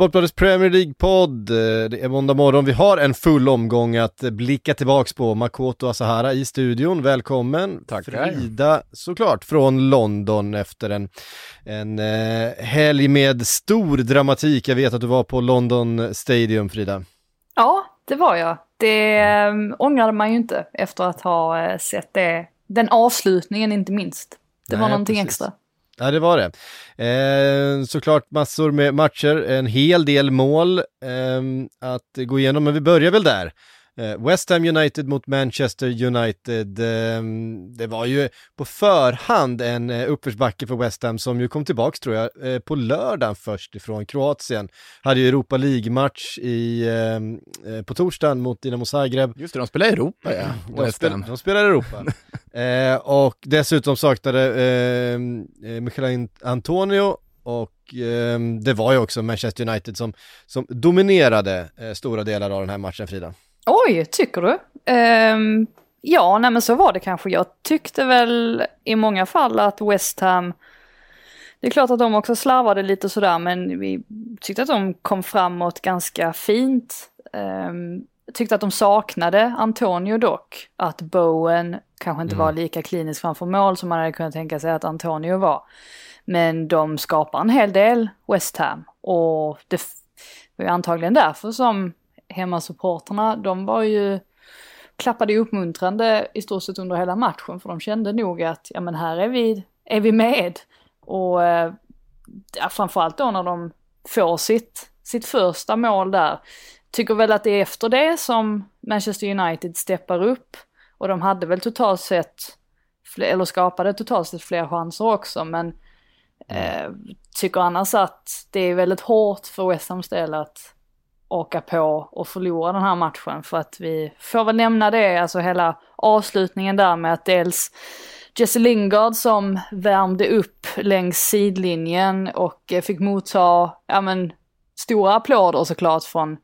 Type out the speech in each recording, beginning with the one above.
Sportbladets Premier League-podd. Eh, Det är måndag morgon. Vi har en full omgång att blicka tillbaks på. Makoto Asahara i studion. Välkommen. Tackar. Frida såklart från London efter en, en eh, helg med stor dramatik. Jag vet att du var på London Stadium, Frida. Ja, det var jag. Det äh, ångrade man ju inte efter att ha äh, sett det. Den avslutningen inte minst. Det var Nej, någonting precis. extra. Ja, det var det. Eh, såklart massor med matcher, en hel del mål eh, att gå igenom, men vi börjar väl där. Eh, West Ham United mot Manchester United. Eh, det var ju på förhand en eh, uppförsbacke för West Ham som ju kom tillbaks tror jag eh, på lördagen först ifrån Kroatien. Hade ju Europa League-match i, eh, eh, på torsdagen mot Dinamo Zagreb. Just det, de spelar Europa ja. De, West spel, Ham. de spelar Europa. eh, och dessutom saknade eh, eh, Michael Antonio och eh, det var ju också Manchester United som, som dominerade eh, stora delar av den här matchen, Frida. Oj, tycker du? Ehm, ja, nej men så var det kanske. Jag tyckte väl i många fall att West Ham det är klart att de också slarvade lite sådär men vi tyckte att de kom framåt ganska fint. Um, tyckte att de saknade Antonio dock. Att Bowen kanske inte var lika klinisk framför mål som man hade kunnat tänka sig att Antonio var. Men de skapar en hel del West Ham och det var ju antagligen därför som hemmasupporterna, de var ju klappade ju uppmuntrande i stort sett under hela matchen för de kände nog att ja men här är vi, är vi med. Och eh, ja, framförallt då när de får sitt, sitt första mål där. Tycker väl att det är efter det som Manchester United steppar upp. Och de hade väl totalt sett, eller skapade totalt sett fler chanser också men eh, tycker annars att det är väldigt hårt för West Hams del att åka på och förlora den här matchen för att vi får väl nämna det, alltså hela avslutningen där med att dels Jesse Lingard som värmde upp längs sidlinjen och eh, fick motta, ja men, stora applåder såklart från,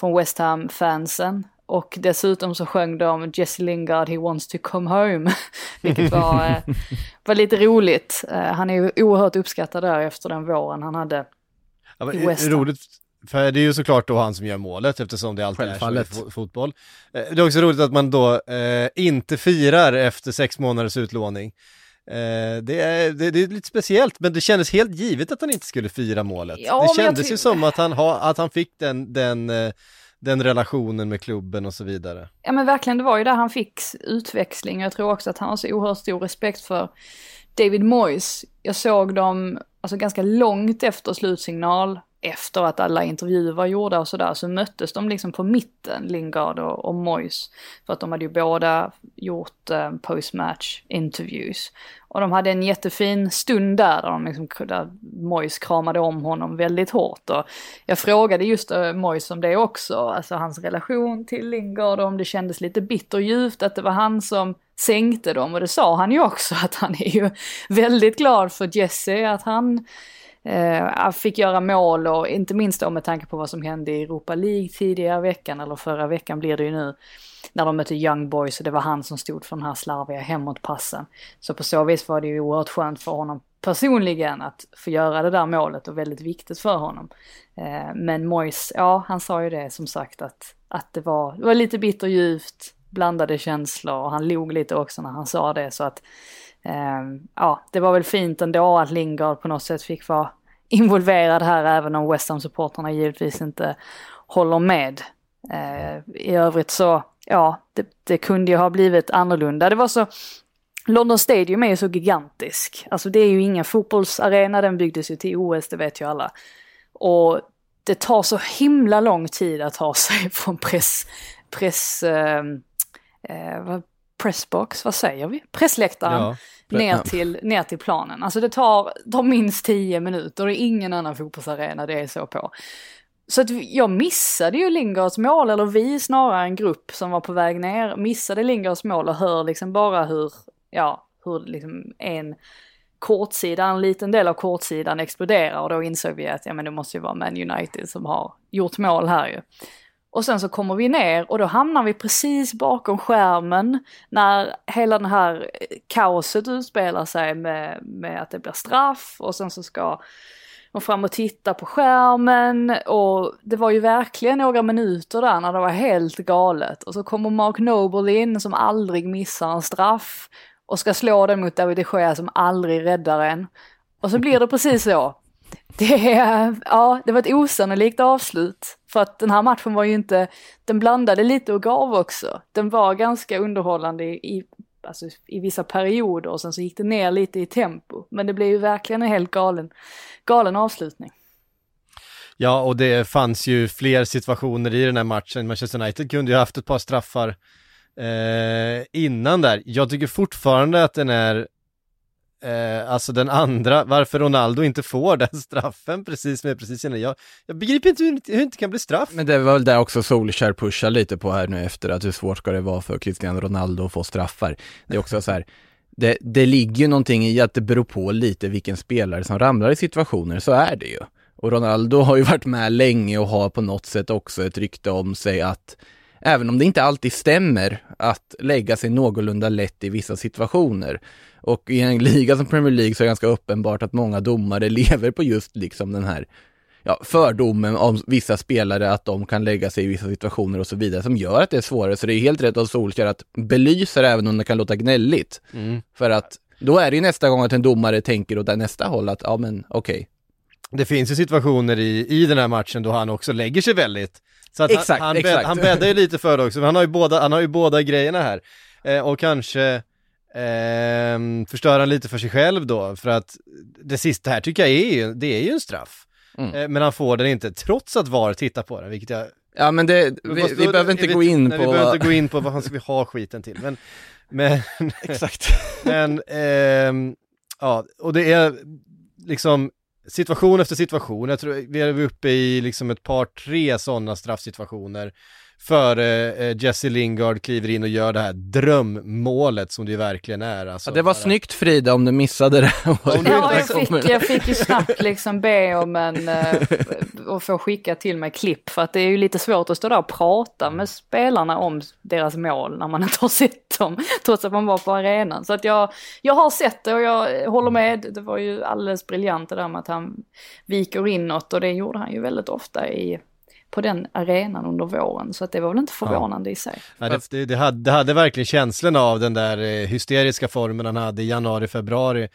från West Ham-fansen. Och dessutom så sjöng de Jesse Lingard, he wants to come home. Vilket var, eh, var lite roligt. Eh, han är ju oerhört uppskattad där efter den våren han hade. Ja, I West Ham. roligt, för det är ju såklart då han som gör målet eftersom det alltid är så i fo- fotboll. Eh, det är också roligt att man då eh, inte firar efter sex månaders utlåning. Eh, det, är, det, det är lite speciellt, men det kändes helt givet att han inte skulle fira målet. Ja, det kändes ju som att han, ha, att han fick den, den, eh, den relationen med klubben och så vidare. Ja men verkligen, det var ju där han fick utväxling. Jag tror också att han har så oerhört stor respekt för David Moyes. Jag såg dem, alltså ganska långt efter slutsignal, efter att alla intervjuer var gjorda och sådär, så möttes de liksom på mitten, Lingard och, och Moyes. För att de hade ju båda gjort eh, postmatch interviews. Och de hade en jättefin stund där, där, de liksom, där Moyes kramade om honom väldigt hårt. Och jag frågade just eh, Moyes om det också, alltså hans relation till Lingard och om det kändes lite bitterljuvt att det var han som sänkte dem. Och det sa han ju också, att han är ju väldigt glad för Jesse, att han eh, fick göra mål och inte minst då med tanke på vad som hände i Europa League tidigare i veckan, eller förra veckan blir det ju nu, när de mötte Young Boys och det var han som stod för den här slarviga hemåtpassen. Så på så vis var det ju oerhört skönt för honom personligen att få göra det där målet och väldigt viktigt för honom. Eh, men Moyes, ja han sa ju det som sagt att, att det, var, det var lite bitterljuvt, blandade känslor och han log lite också när han sa det så att Ehm, ja, det var väl fint ändå att Lingard på något sätt fick vara involverad här även om West Ham-supportrarna givetvis inte håller med. Eh, I övrigt så, ja, det, det kunde ju ha blivit annorlunda. Det var så London Stadium är ju så gigantisk. Alltså det är ju ingen fotbollsarena, den byggdes ju till OS, det vet ju alla. Och det tar så himla lång tid att ta sig från press, press, ehm, eh, eh, pressbox, vad säger vi? Pressläktaren Ja, ner, till, ner till planen. Alltså det tar, tar minst tio minuter, det är ingen annan fotbollsarena det är så på. Så att jag missade ju Lingards mål, eller vi snarare en grupp som var på väg ner, missade Lingards mål och hör liksom bara hur, ja, hur liksom en kortsida, en liten del av kortsidan exploderar och då insåg vi att ja men det måste ju vara Man United som har gjort mål här ju. Och sen så kommer vi ner och då hamnar vi precis bakom skärmen när hela det här eh, kaoset utspelar sig med, med att det blir straff och sen så ska de fram och titta på skärmen och det var ju verkligen några minuter där när det var helt galet. Och så kommer Mark Noble in som aldrig missar en straff och ska slå den mot David de Gea som aldrig räddar en. Och så blir det precis så. Det, ja, det var ett osannolikt avslut. För att den här matchen var ju inte, den blandade lite och gav också. Den var ganska underhållande i, alltså, i vissa perioder och sen så gick det ner lite i tempo. Men det blev ju verkligen en helt galen, galen avslutning. Ja, och det fanns ju fler situationer i den här matchen. Manchester United kunde ju haft ett par straffar eh, innan där. Jag tycker fortfarande att den är Eh, alltså den andra, varför Ronaldo inte får den straffen precis med precis innan. Jag, jag begriper inte hur, hur det inte kan bli straff. Men det var väl där också Solskär pushar lite på här nu efter att hur svårt ska det vara för Cristiano Ronaldo att få straffar. Det är också så här, det, det ligger ju någonting i att det beror på lite vilken spelare som ramlar i situationer, så är det ju. Och Ronaldo har ju varit med länge och har på något sätt också ett rykte om sig att även om det inte alltid stämmer, att lägga sig någorlunda lätt i vissa situationer. Och i en liga som Premier League så är det ganska uppenbart att många domare lever på just liksom den här ja, fördomen om vissa spelare att de kan lägga sig i vissa situationer och så vidare som gör att det är svårare. Så det är helt rätt av Solskjaer att belysa det även om det kan låta gnälligt. Mm. För att då är det ju nästa gång att en domare tänker åt nästa håll att ja men okej. Okay. Det finns ju situationer i, i den här matchen då han också lägger sig väldigt. Så att exakt, han, han, exakt. Bädd, han bäddar ju lite för det också, han har ju båda, han har ju båda grejerna här. Eh, och kanske eh, förstör han lite för sig själv då, för att det sista här tycker jag är ju, det är ju en straff. Mm. Eh, men han får den inte, trots att VAR tittar på den, vilket jag... Ja men det, vi, Fast vi behöver inte jag gå in nej, på... Vi behöver inte gå in på vad han ska vi ha skiten till, men... Men, Exakt. men ehm, ja, och det är liksom situation efter situation. Jag tror vi är uppe i liksom ett par, tre sådana straffsituationer före eh, Jesse Lingard kliver in och gör det här drömmålet som det verkligen är. Alltså, Ja, det var bara- snyggt Frida om du missade det. Om du Ja, jag fick, jag fick ju snabbt liksom be om en, eh, och få skicka till mig klipp för att det är ju lite svårt att stå där och prata med spelarna om deras mål när man inte har sett dem, trots att man var på arenan. Så att jag, jag har sett det och jag håller med, det var ju alldeles briljant det där med att han viker inåt och det gjorde han ju väldigt ofta i på den arenan under våren, så att det var väl inte förvånande i sig. Ja, det, det, det, hade, det hade verkligen känslan av den där eh, hysteriska formen han hade i januari, februari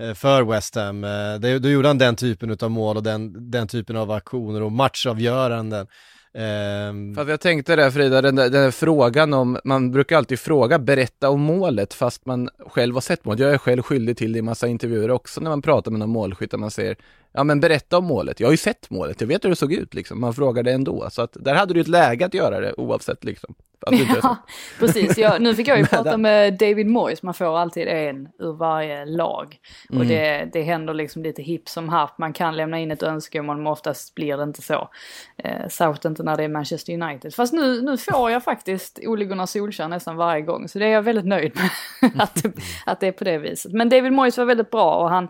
eh, för West Ham. Eh, det, då gjorde han den typen av mål och den, den typen av aktioner och matchavgöranden. Ehm, Fast jag tänkte det Frida, den där, den där frågan om, man brukar alltid fråga, berätta om målet fast man själv har sett målet. Jag är själv skyldig till det i massa intervjuer också när man pratar med någon målskytt man säger, ja men berätta om målet. Jag har ju sett målet, jag vet hur det såg ut liksom. Man frågar det ändå. Så att där hade du ett läge att göra det oavsett liksom. Ja, precis. Jag, nu fick jag ju prata med David Moyes, man får alltid en ur varje lag. Och Mm. det, det händer liksom lite hipp som happ, man kan lämna in ett önskemål men oftast blir det inte så. Eh, särskilt inte när det är Manchester United. Fast nu, nu får jag faktiskt Ole Gunnar Solskjaer nästan varje gång, så det är jag väldigt nöjd med. att, att det är på det viset. Men David Moyes var väldigt bra och han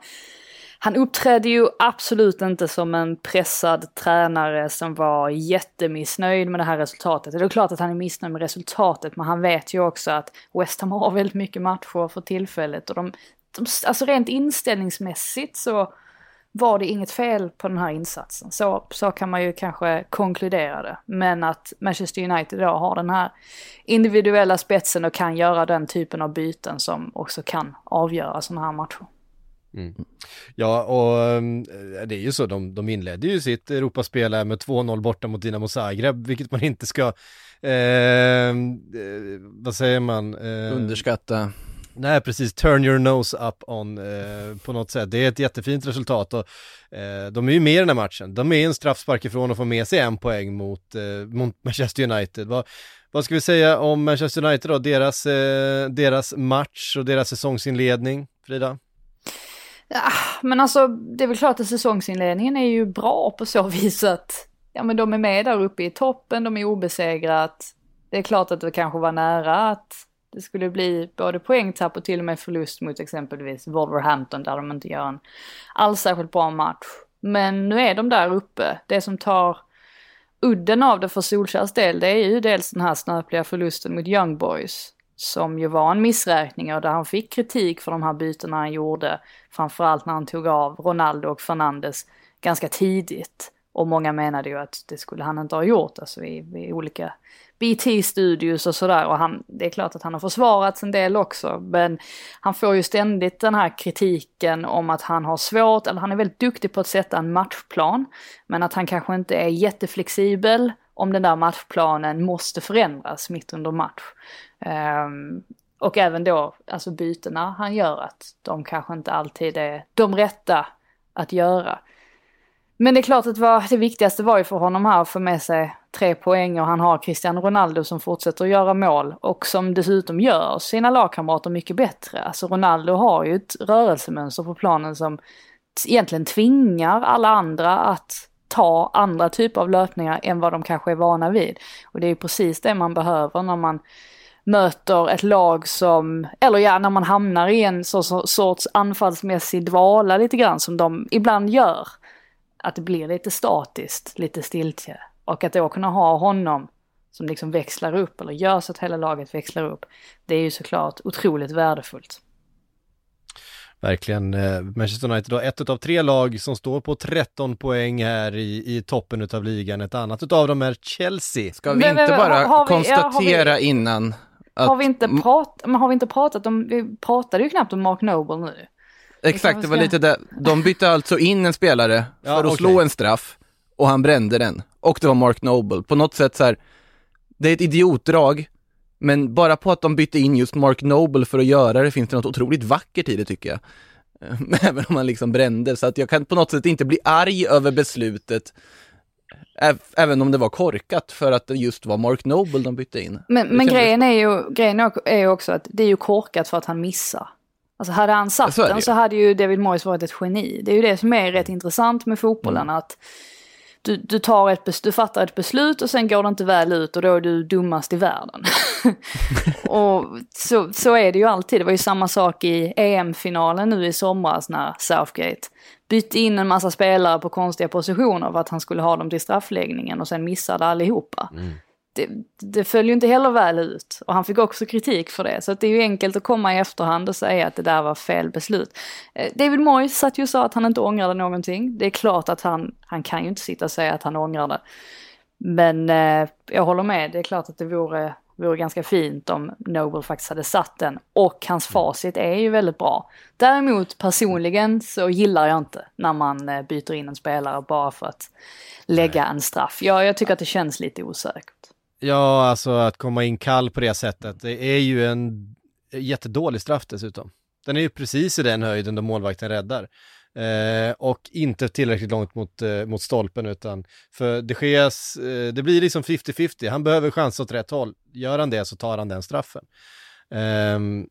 han uppträdde ju absolut inte som en pressad tränare som var jättemissnöjd med det här resultatet. Det är klart att han är missnöjd med resultatet, men han vet ju också att West Ham har väldigt mycket matcher för tillfället. Och de, de, alltså rent inställningsmässigt så var det inget fel på den här insatsen. Så, så kan man ju kanske konkludera det. Men att Manchester United då har den här individuella spetsen och kan göra den typen av byten som också kan avgöra sådana här matcher. Ja, och ehm, det är ju så, de, de inledde ju sitt Europaspel här med 2-0 borta mot Dinamo Zagreb, vilket man inte ska, ehm, eh, vad säger man? Eh, Underskatta. Nej, precis. Turn your nose up on eh, på något sätt. Det är ett jättefint resultat och eh, de är ju med i den här matchen. De är en straffspark ifrån att få med sig en poäng mot, eh, mot Manchester United. Vad, vad ska vi säga om Manchester United då? Deras, eh, deras match och deras säsongsinledning, Frida? Ja, men alltså det är väl klart att säsongsinledningen är ju bra på så vis att ja, men de är med där uppe i toppen, de är obesegrat. Det är klart att det kanske var nära att det skulle bli både poängtapp och till och med förlust mot exempelvis Wolverhampton där de inte gör en alls särskilt bra match. Men nu är de där uppe. Det som tar udden av det för Solskjärs del, det är ju dels den här snöpliga förlusten mot Young Boys. Som ju var en missräkning och där han fick kritik för de här bytena han gjorde. Framförallt när han tog av Ronaldo och Fernandes ganska tidigt. Och många menade ju att det skulle han inte ha gjort, alltså i, i olika BT-studios och sådär. Och han, det är klart att han har försvarats en del också, men han får ju ständigt den här kritiken om att han har svårt, eller han är väldigt duktig på att sätta en matchplan, men att han kanske inte är jätteflexibel om den där matchplanen måste förändras mitt under match. Um, och även då, alltså bytena han gör, att de kanske inte alltid är de rätta att göra. Men det är klart att var, det viktigaste var ju för honom här att få med sig tre poäng och han har Cristiano Ronaldo som fortsätter att göra mål och som dessutom gör sina lagkamrater mycket bättre. Alltså Ronaldo har ju ett rörelsemönster på planen som egentligen tvingar alla andra att ta andra typer av löpningar än vad de kanske är vana vid. Och det är ju precis det man behöver när man möter ett lag som, eller ja, när man hamnar i en sorts anfallsmässig dvala lite grann som de ibland gör att det blir lite statiskt, lite stiltje. Och att då kunna ha honom som liksom växlar upp eller gör så att hela laget växlar upp. Det är ju såklart otroligt värdefullt. Verkligen. Eh, Manchester United då, ett av tre lag som står på 13 poäng här i, i toppen av ligan. Ett annat av dem är Chelsea. Ska vi inte bara har, har vi, konstatera ja, vi, innan att... Har vi, inte prat, men har vi inte pratat om, vi pratade ju knappt om Mark Noble nu. Exakt, det var lite det. De bytte alltså in en spelare för ja, att okay. slå en straff och han brände den. Och det var Mark Noble. På något sätt så här, det är ett idiotdrag, men bara på att de bytte in just Mark Noble för att göra det finns det något otroligt vackert i det tycker jag. Även om han liksom brände, så att jag kan på något sätt inte bli arg över beslutet. Även om det var korkat för att det just var Mark Noble de bytte in. Men, men grejen, är ju, grejen är ju också att det är ju korkat för att han missar. Alltså hade han satt så den så hade ju David Moyes varit ett geni. Det är ju det som är rätt intressant med fotbollen. Mm. att du, du, tar ett, du fattar ett beslut och sen går det inte väl ut och då är du dummast i världen. och så, så är det ju alltid. Det var ju samma sak i EM-finalen nu i somras när Southgate bytte in en massa spelare på konstiga positioner för att han skulle ha dem till straffläggningen och sen missade allihopa. Mm det, det föll ju inte heller väl ut. Och han fick också kritik för det. Så det är ju enkelt att komma i efterhand och säga att det där var fel beslut. Eh, David Moyes satt ju och sa att han inte ångrade någonting. Det är klart att han, han kan ju inte sitta och säga att han ångrar det. Men eh, jag håller med, det är klart att det vore, vore ganska fint om Noble faktiskt hade satt den. Och hans facit är ju väldigt bra. Däremot personligen så gillar jag inte när man eh, byter in en spelare bara för att lägga en straff. Ja, jag tycker att det känns lite osäkert. Ja, alltså att komma in kall på det sättet, det är ju en jättedålig straff dessutom. Den är ju precis i den höjden då målvakten räddar. Eh, och inte tillräckligt långt mot, eh, mot stolpen utan för de Geas, eh, det blir liksom 50-50, han behöver chans åt rätt håll. Gör han det så tar han den straffen. Ehm,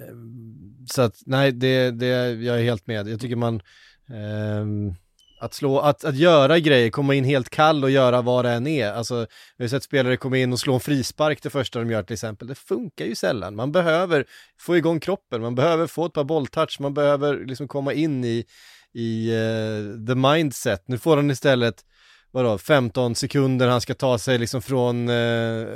ehm, så att nej, det, det, jag är helt med. Jag tycker man ehm, att, slå, att, att göra grejer, komma in helt kall och göra vad det än är. Alltså, vi har sett spelare komma in och slå en frispark det första de gör till exempel. Det funkar ju sällan. Man behöver få igång kroppen, man behöver få ett par bolltouch, man behöver liksom komma in i, i uh, the mindset. Nu får han istället vadå, 15 sekunder han ska ta sig liksom från, eh,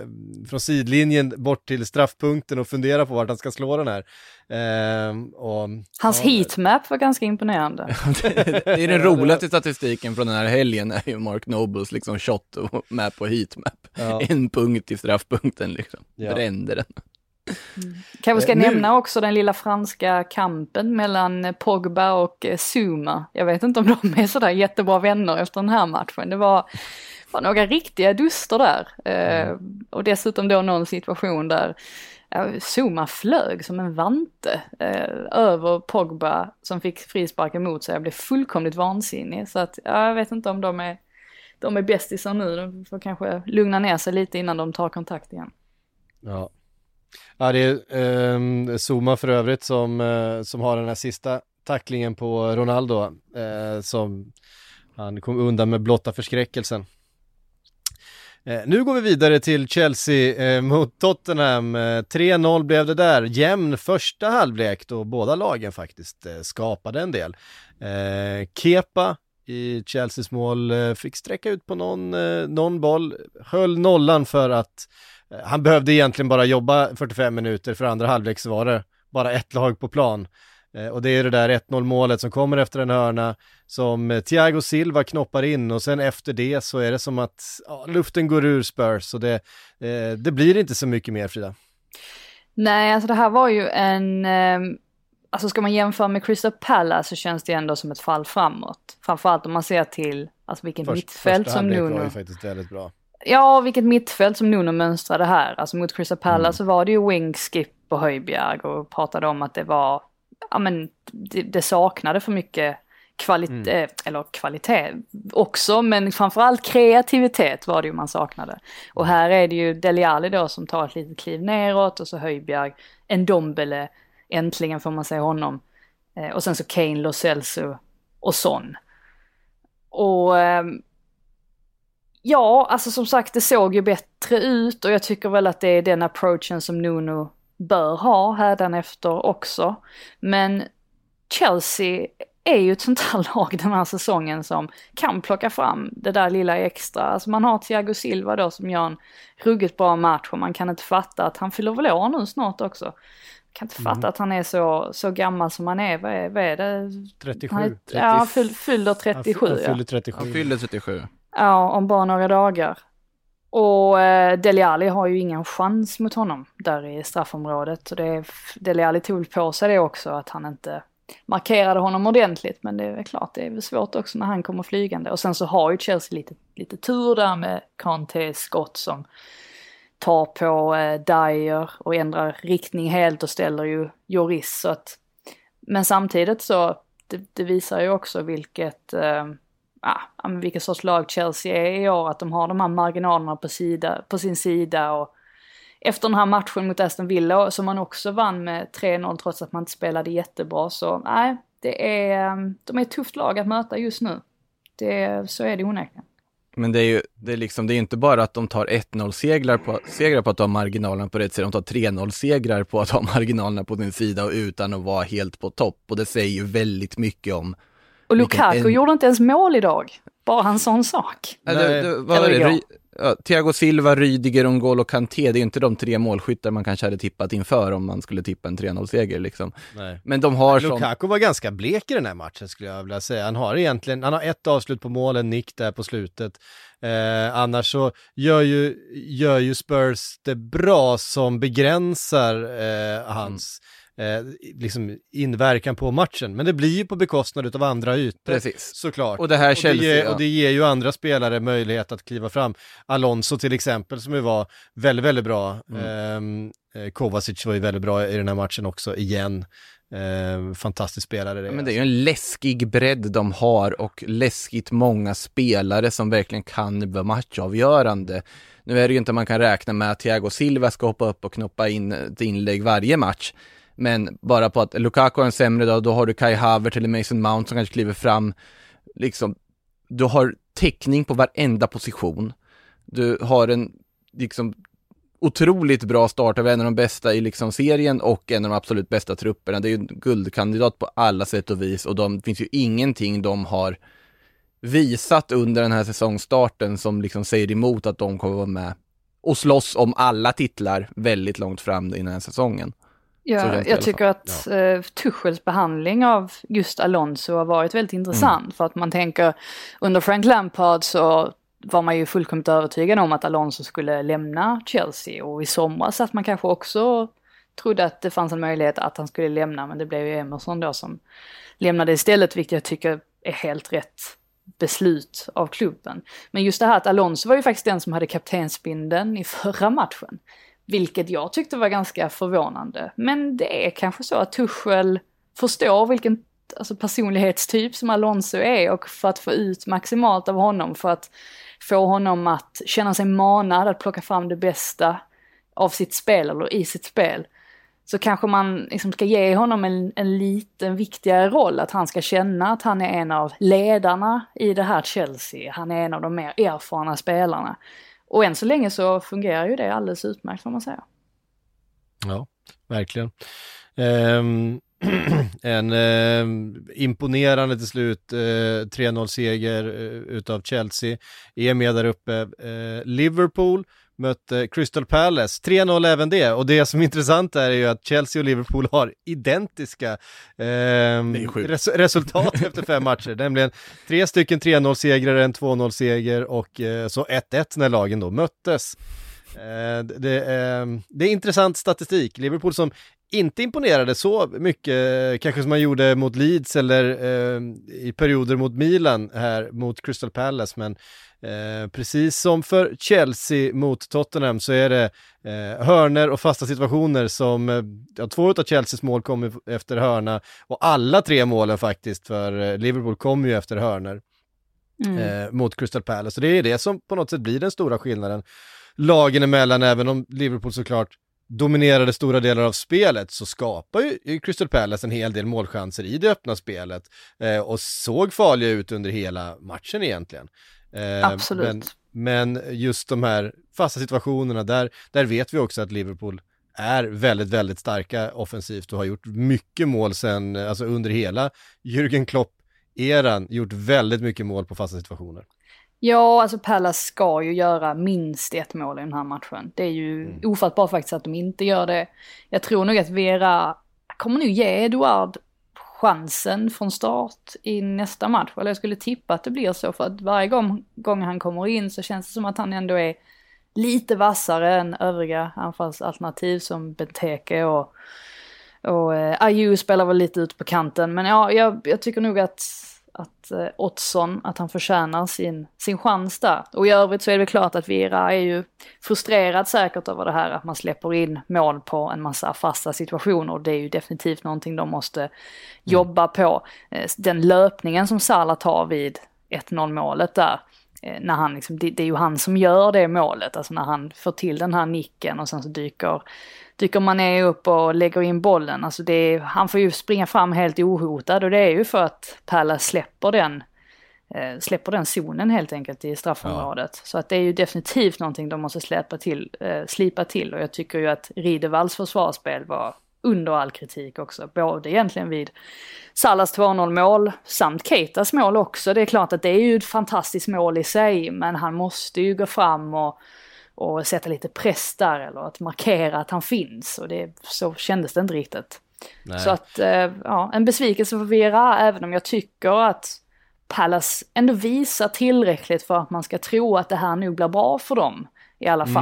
från sidlinjen bort till straffpunkten och fundera på vart han ska slå den här. Eh, och, Hans ja, heatmap var ganska imponerande. det är den roligaste statistiken från den här helgen är ju Mark Nobles liksom shot och map och heatmap. Ja. En punkt i straffpunkten liksom, ja. brände den. Mm. Kanske ska eh, nämna också den lilla franska kampen mellan Pogba och eh, Zuma. Jag vet inte om de är sådär jättebra vänner efter den här matchen. Det var, var några riktiga duster där. Eh, mm. och dessutom då någon situation där Zuma flög som en vante eh, över Pogba som fick frispark emot sig. Jag blev fullkomligt vansinnig. Så att ja, jag vet inte om de är, de är bästisar nu. De får kanske lugna ner sig lite innan de tar kontakt igen. Ja. Ja, det är eh, Zuma för övrigt som, eh, som har den här sista tacklingen på Ronaldo eh, som han kom undan med blotta förskräckelsen. Eh, nu går vi vidare till Chelsea eh, mot Tottenham. Eh, 3-0 blev det där, jämn första halvlek då båda lagen faktiskt eh, skapade en del. Eh, Kepa i Chelseas mål fick sträcka ut på någon, någon boll, höll nollan för att han behövde egentligen bara jobba 45 minuter, för andra halvlek så var det bara ett lag på plan. Eh, och det är det där 1-0 målet som kommer efter en hörna som eh, Thiago Silva knoppar in och sen efter det så är det som att ja, luften går ur Spurs och det, eh, det blir inte så mycket mer Frida. Nej, alltså det här var ju en, eh, alltså ska man jämföra med Crystal Palace så känns det ändå som ett fall framåt. Framförallt om man ser till alltså vilket Först, mittfält som Nuno... var ju faktiskt väldigt bra. Ja, vilket mittfält som Nuno mönstrade här. Alltså mot Crystal Palace mm. så var det ju Wing, Skip och Höjbjerg och pratade om att det var ja men det, det saknade för mycket kvalitet, mm. eller kvalitet också, men framförallt kreativitet var det ju man saknade. Och här är det ju Deli Alli då som tar ett litet kliv neråt och så Höjbjerg, en Dombele, äntligen får man säga honom. Eh, och sen så Kane, Lo Celso och Son. Och eh, ja, alltså som sagt det såg ju bättre ut och jag tycker väl att det är den approachen som Nuno bör ha hädanefter också. Men Chelsea är ju ett sånt här lag den här säsongen som kan plocka fram det där lilla extra. Alltså man har Thiago Silva då som gör en ruggigt bra match och man kan inte fatta att han fyller väl år nu snart också. Jag kan inte fatta mm. att han är så, så gammal som han är. Vad är, vad är det? 37. Är, ja, han fyller 37. Han fyller 37. Han fyller 37. Ja, om bara några dagar. Och eh, Dele Alli har ju ingen chans mot honom där i straffområdet. Och det, Dele Alli tog på sig det också, att han inte markerade honom ordentligt. Men det är klart, det är väl svårt också när han kommer flygande. Och sen så har ju Chelsea lite, lite tur där med Kante skott som tar på eh, Dyer och ändrar riktning helt och ställer ju Joris. Så att, men samtidigt så, det, det visar ju också vilket eh, ah, vilket sorts lag Chelsea är i år, att de har de här marginalerna på, sida, på sin sida och efter den här matchen mot Aston Villa som man också vann med 3-0 trots att man inte spelade jättebra så nej, det är, ehm, de är ett tufft lag att möta just nu. Det, så är det onekligen. Men det är ju, det är liksom, det är inte bara att de tar 1-0 segrar på, segrar på att ha marginalerna på rätt sida, de tar 3-0 segrar på att ha marginalerna på sin sida och utan att vara helt på topp. Och det säger ju väldigt mycket om och Lukaku en... gjorde inte ens mål idag. Bara en sån sak. Nej, det, det, vad var det? Ry... Ja, Thiago Silva, Rydiger, Ngolo Kanté, det är inte de tre målskyttar man kanske hade tippat inför om man skulle tippa en 3-0-seger liksom. Nej. Men de har som... Lukaku var ganska blek i den här matchen skulle jag vilja säga. Han har egentligen, han har ett avslut på mål, en nick där på slutet. Eh, annars så gör ju, gör ju Spurs det bra som begränsar eh, hans mm eh, liksom inverkan på matchen. Men det blir ju på bekostnad av andra ytor. Precis. Såklart. Och det här Chelsea, och det, ger, ja. och det ger ju andra spelare möjlighet att kliva fram. Alonso till exempel som ju var väldigt, väldigt bra. Mm. Ehm, eh, Kovacic var ju väldigt bra i den här matchen också, igen. Eh, fantastisk spelare. Det, ja, men det är ju en läskig bredd de har och läskigt många spelare som verkligen kan vara matchavgörande. Nu är det ju inte man kan räkna med att Thiago Silva ska hoppa upp och knoppa in ett inlägg varje match. Men bara på att Lukaku har en sämre dag, då har du Kai Havert eller Mason Mount som kanske kliver fram. Liksom, du har täckning på varenda position. Du har en, liksom, otroligt bra start av en av de bästa i liksom serien och en av de absolut bästa trupperna. Det är ju en guldkandidat på alla sätt och vis och det finns ju ingenting de har visat under den här säsongstarten som liksom säger emot att de kommer vara med och slåss om alla titlar väldigt långt fram i den här säsongen. Ja, jag tycker att ja. uh, Tuchels behandling av just Alonso har varit väldigt intressant. Mm. För att man tänker, under Frank Lampard så var man ju fullkomligt övertygad om att Alonso skulle lämna Chelsea. Och i somras att man kanske också trodde att det fanns en möjlighet att han skulle lämna. Men det blev ju Emerson då som lämnade istället, vilket jag tycker är helt rätt beslut av klubben. Men just det här att Alonso var ju faktiskt den som hade kaptensbindeln i förra matchen vilket jag tyckte var ganska förvånande. Men det är kanske så att Tuchel förstår vilken alltså personlighetstyp som Alonso är och för att få ut maximalt av honom, för att få honom att känna sig manad att plocka fram det bästa av sitt spel eller i sitt spel. Så kanske man liksom ska ge honom en, en liten viktigare roll, att han ska känna att han är en av ledarna i det här Chelsea. Han är en av de mer erfarna spelarna. Och än så länge så fungerar ju det alldeles utmärkt får man säga. Ja, verkligen. Um, en eh, imponerande till slut eh, 3-0 seger eh, utav Chelsea. Är med där uppe. Eh, Liverpool mötte Crystal Palace, 3-0 även det. Och det som är intressant är ju att Chelsea och Liverpool har identiska eh, res resultat efter fem matcher, nämligen tre stycken 3-0 segrar, en 2-0 seger och eh, så 1-1 när lagen då möttes. Eh, det, eh, det, är intressant statistik. Liverpool som inte imponerade så mycket, kanske som man gjorde mot Leeds eller eh, i perioder mot Milan här mot Crystal Palace, men eh, precis som för Chelsea mot Tottenham så är det eh, hörner och fasta situationer som, eh, ja, två av Chelseas mål kommer efter hörna och alla tre målen faktiskt för eh, Liverpool kommer ju efter hörner. Mm. Mot Crystal Palace. Så det är det som på något sätt blir den stora skillnaden lagen emellan, även om Liverpool såklart dominerade stora delar av spelet så skapar ju Crystal Palace en hel del målchanser i det öppna spelet eh, och såg farliga ut under hela matchen egentligen. Eh, Absolut. Men, men, just de här fasta situationerna, där, där vet vi också att Liverpool är väldigt, väldigt starka offensivt och har gjort mycket mål sen, alltså under hela Jürgen Klopp-eran, gjort väldigt mycket mål på fasta situationer. Ja, alltså Pallas ska ju göra minst ett mål i den här matchen. Det är ju mm. ofattbart faktiskt att de inte gör det. Jag tror nog att Vera kommer nu ge Eduard chansen från start i nästa match. Eller jag skulle tippa att det blir så för att varje gång, gång han kommer in så känns det som att han ändå är lite vassare än övriga anfallsalternativ som Benteke och, och eh, Ayu spelar väl lite ut på kanten. Men ja, jag, jag tycker nog att att eh, Ottsson, att han förtjänar sin, sin chans där. Och i övrigt så är det klart att Vera är ju frustrerad säkert över det här att man släpper in mål på en massa fasta situationer. Det är ju definitivt någonting de måste mm. jobba på. Eh, den löpningen som Salah tar vid 1-0 målet där, när han liksom, det, det, är ju han som gör det målet, alltså när han får till den här nicken och sen så dyker dyker Mané upp och lägger in bollen. Alltså det är, han får ju springa fram helt ohotad och det är ju för att Palace släpper den, eh, släpper den zonen helt enkelt i straffområdet. Ja. Så att det är ju definitivt någonting de måste släppa till, eh, slipa till och jag tycker ju att Ridevalls försvarsspel var under all kritik också. Både egentligen vid Salas 2-0 mål samt Keitas mål också. Det är klart att det är ju ett fantastiskt mål i sig men han måste ju gå fram och och sätta lite press där eller att markera att han finns och det, så kändes det inte riktigt. Nej. Så att, eh, ja, en besvikelse för Vera, även om jag tycker att Palace ändå visar tillräckligt för att man ska tro att det här nog blir bra för dem i alla mm.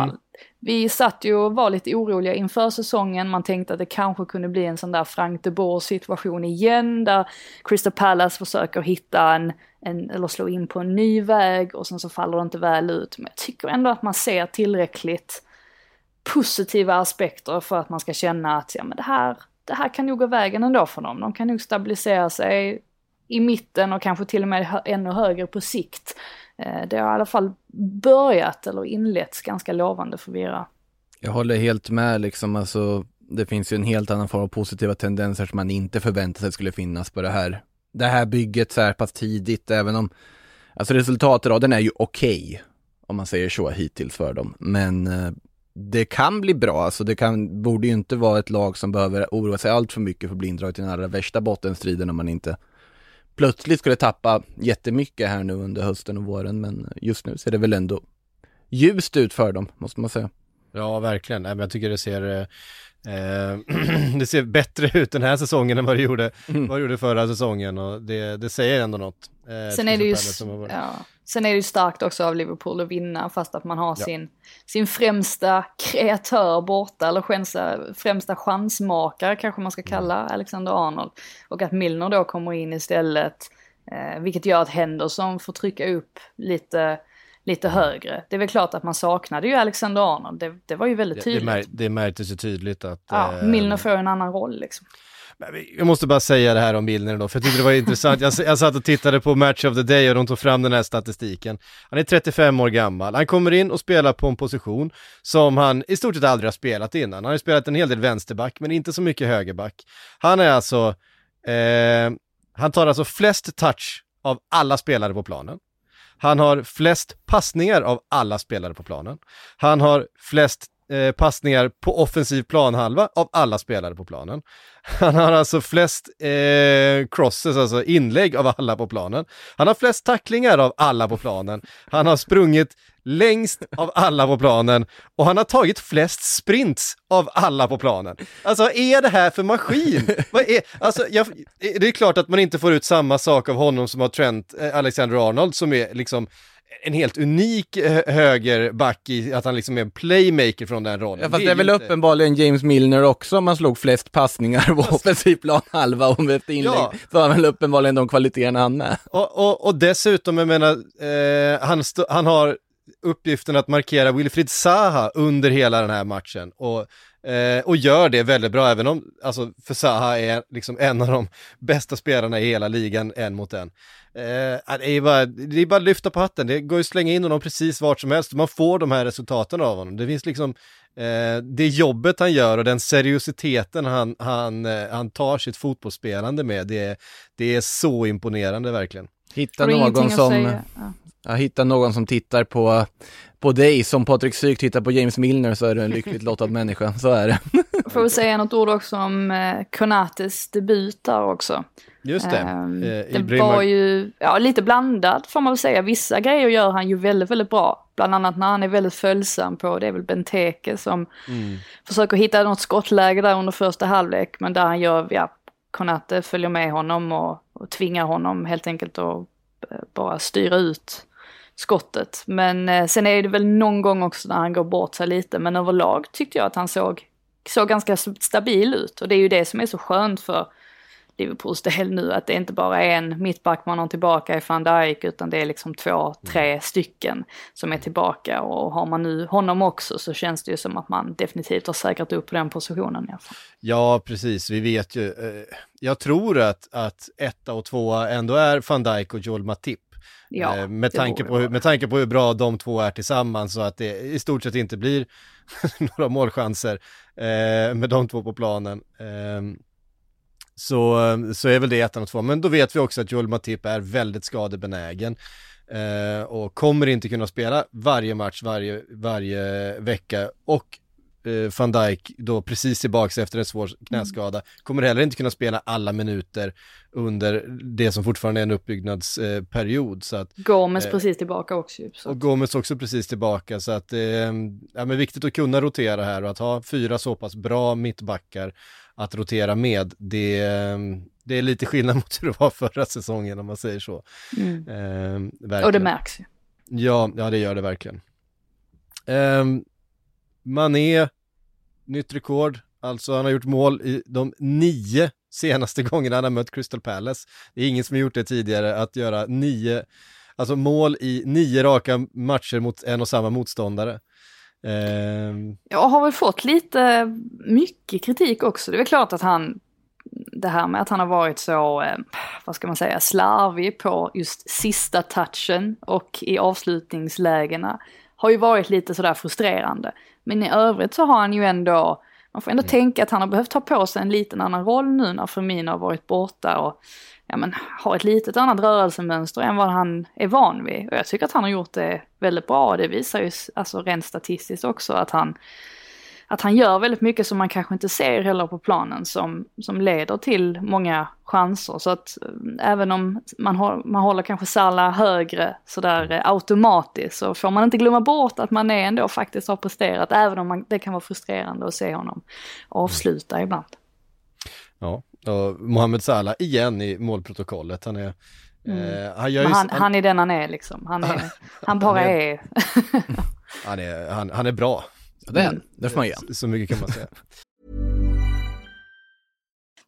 Vi satt ju och var lite oroliga inför säsongen, man tänkte att det kanske kunde bli en sån där Frank de Boer situation igen, där Crystal Palace försöker hitta en, en, eller slå in på en ny väg och sen så faller det inte väl ut. Men jag tycker ändå att man ser tillräckligt positiva aspekter för att man ska känna att ja, men det, här, det här kan nog gå vägen ändå för dem. De kan nog stabilisera sig i mitten och kanske till och med ännu högre på sikt. Eh, det har i alla fall börjat eller inletts ganska lovande för Vira. Jag håller helt med liksom, alltså det finns ju en helt annan form av positiva tendenser som man inte förväntade sig skulle finnas på det här, det här bygget så här pass tidigt, även om, alltså resultatraden är ju okej, okay, om man säger så hittills för dem, men eh, det kan bli bra, alltså det kan, borde ju inte vara ett lag som behöver oroa sig allt för mycket för att bli indraget i den allra värsta bottenstriden om man inte plötsligt skulle tappa jättemycket här nu under hösten och våren, men just nu ser det väl ändå ljust ut för dem, måste man säga. Ja, verkligen. Jag tycker det ser Eh, det ser bättre ut den här säsongen än vad det gjorde, mm. vad det gjorde förra säsongen och det, det säger ändå något. Eh, Sen är det ju, ja. Sen är det ju starkt också av Liverpool att vinna fast att man har ja. sin, sin främsta kreatör borta, eller främsta, främsta chansmakare kanske man ska mm. kalla mm. Alexander Arnold. Och att Milner då kommer in istället, eh, vilket gör att Henderson får trycka upp lite lite högre. Det är väl klart att man saknade ju Alexander Arnold, det, det var ju väldigt Det, det, tydligt. mär, det märktes ju tydligt att... ja, eh, Milner får en annan roll liksom. Jag måste bara säga det här om Milner då, för jag tyckte det var intressant. Jag, jag satt och tittade på Match of the Day och de tog fram den här statistiken. Han är 35 år gammal. Han kommer in och spelar på en position som han i stort sett aldrig har spelat innan. Han har ju spelat en hel del vänsterback, men inte så mycket högerback. Han är alltså, eh, han tar alltså flest touch av alla spelare på planen. Han har flest passningar av alla spelare på planen. Han har flest eh, passningar på offensiv planhalva av alla spelare på planen. Han har alltså flest eh, crosses, alltså inlägg av alla på planen. Han har flest tacklingar av alla på planen. Han har sprungit längst av alla på planen och han har tagit flest sprints av alla på planen. Alltså vad är det här för maskin? vad är, alltså, jag, det är klart att man inte får ut samma sak av honom som av Trent eh, Alexander-Arnold som är liksom en helt unik eh, högerback i att han liksom är en playmaker från den rollen. Ja, fast det är ju väl inte- uppenbarligen James Milner också om man slog flest passningar på offensiv planhalva och ett inlägg. Ja. Så har han väl uppenbarligen de kvaliteterna han med. Och, och, och dessutom, jag menar, eh, han, han har uppgiften att markera Wilfried Zaha under hela den här matchen. Och, eh, och gör det väldigt bra, även om, alltså, för Zaha är liksom en av de bästa spelarna i hela ligan, en mot en. Eh, det, är bara, det är bara att lyfta på hatten, det går ju att slänga in honom precis vart som helst, man får de här resultaten av honom. Det finns liksom, eh, det jobbet han gör och den seriositeten han, han, eh, han tar sitt fotbollsspelande med, det, är- det är så imponerande verkligen. Hitta någon som, ja, hitta någon som tittar på, på dig som Patrik Syk tittar på James Milner så är du en lyckligt lottad människa, så är det. Får vi säga något ord också om eh, Konates debut där också. Just det. Ehm, Eh, det Ibrahim- var ju ja, lite blandad får man väl säga. Vissa grejer gör han ju väldigt, väldigt bra. Bland annat när han är väldigt följsam på, det är väl Benteke som Mm. försöker hitta något skottläge där under första halvlek. Men där han gör, ja, Konate följer med honom och, och tvingar honom helt enkelt att eh, bara styra ut skottet. Men eh, sen är det väl någon gång också när han går bort sig lite. Men överlag tyckte jag att han såg, såg ganska stabil ut. Och det är ju det som är så skönt för Liverpools del nu, att det inte bara är en mittback man har tillbaka i van Dijk, utan det är liksom två, tre stycken som är tillbaka. Och har man nu honom också så känns det ju som att man definitivt har säkrat upp den positionen i alla fall. Ja, precis. Vi vet ju. Eh, jag tror att, att etta och tvåa ändå är van Dijk och Joel Matip. Ja, Eh, med, tanke på, hur- med tanke på hur bra de två är tillsammans så att det i stort sett inte blir några målchanser eh, med de två på planen. Eh, så, så är väl det ettan och tvåan. Men då vet vi också att Joel Matip är väldigt skadebenägen. Eh, och kommer inte kunna spela varje match varje, varje vecka. Och eh, van Dijk då precis tillbaks efter en svår knäskada. Kommer heller inte kunna spela alla minuter under det som fortfarande är en uppbyggnadsperiod. Eh, så att Gomes Eh, precis tillbaka också. Så. och Gomes också precis tillbaka så att är ja, men viktigt att kunna rotera här och att ha fyra så pass bra mittbackar att rotera med. Det, det är lite skillnad mot hur det var förra säsongen om man säger så. Mm. Verkligen. Och det märks ju. Ja, ja det gör det verkligen. Um, Mané, nytt rekord, alltså han har gjort mål i de nio senaste gångerna han har mött Crystal Palace. Det är ingen som har gjort det tidigare, att göra nio, alltså mål i nio raka matcher mot en och samma motståndare. Ehm. Jag har väl fått lite mycket kritik också. Det är väl klart att han, det här med att han har varit så, eh, vad ska man säga, slarvig på just sista touchen och i avslutningslägena har ju varit lite sådär frustrerande. Men i övrigt så har han ju ändå, man får ändå tänka att han har behövt ta på sig en liten annan roll nu när Firmino har varit borta och ja, men, har ett litet annat rörelsemönster än vad han är van vid. Och jag tycker att han har gjort det väldigt bra. Det visar ju alltså rent statistiskt också att han, att han gör väldigt mycket som man kanske inte ser heller på planen som, som leder till många chanser. Så att eh, även om man, har, man håller kanske Salah högre sådär eh, automatiskt så får man inte glömma bort att man är ändå faktiskt har presterat även om man, det kan vara frustrerande att se honom avsluta ibland. ja, och Mohamed Salah igen i målprotokollet. Han är, eh, han gör ju, Men han, han, han är den han är liksom. Han, är, han bara är- är. han, är, han är bra. Ja, det, är han. Mm. det får man ge. Så, så mycket kan man säga.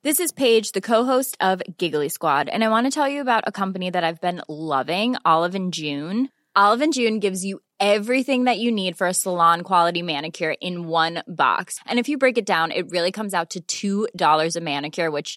This is Paige, the co-host of Giggly Squad, and I want to tell you about a company that I've been loving, Olive and June. Olive and June gives you everything that you need for a salon quality manicure in one box. And if you break it down, it really comes out to $2 a manicure, which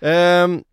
Ehm,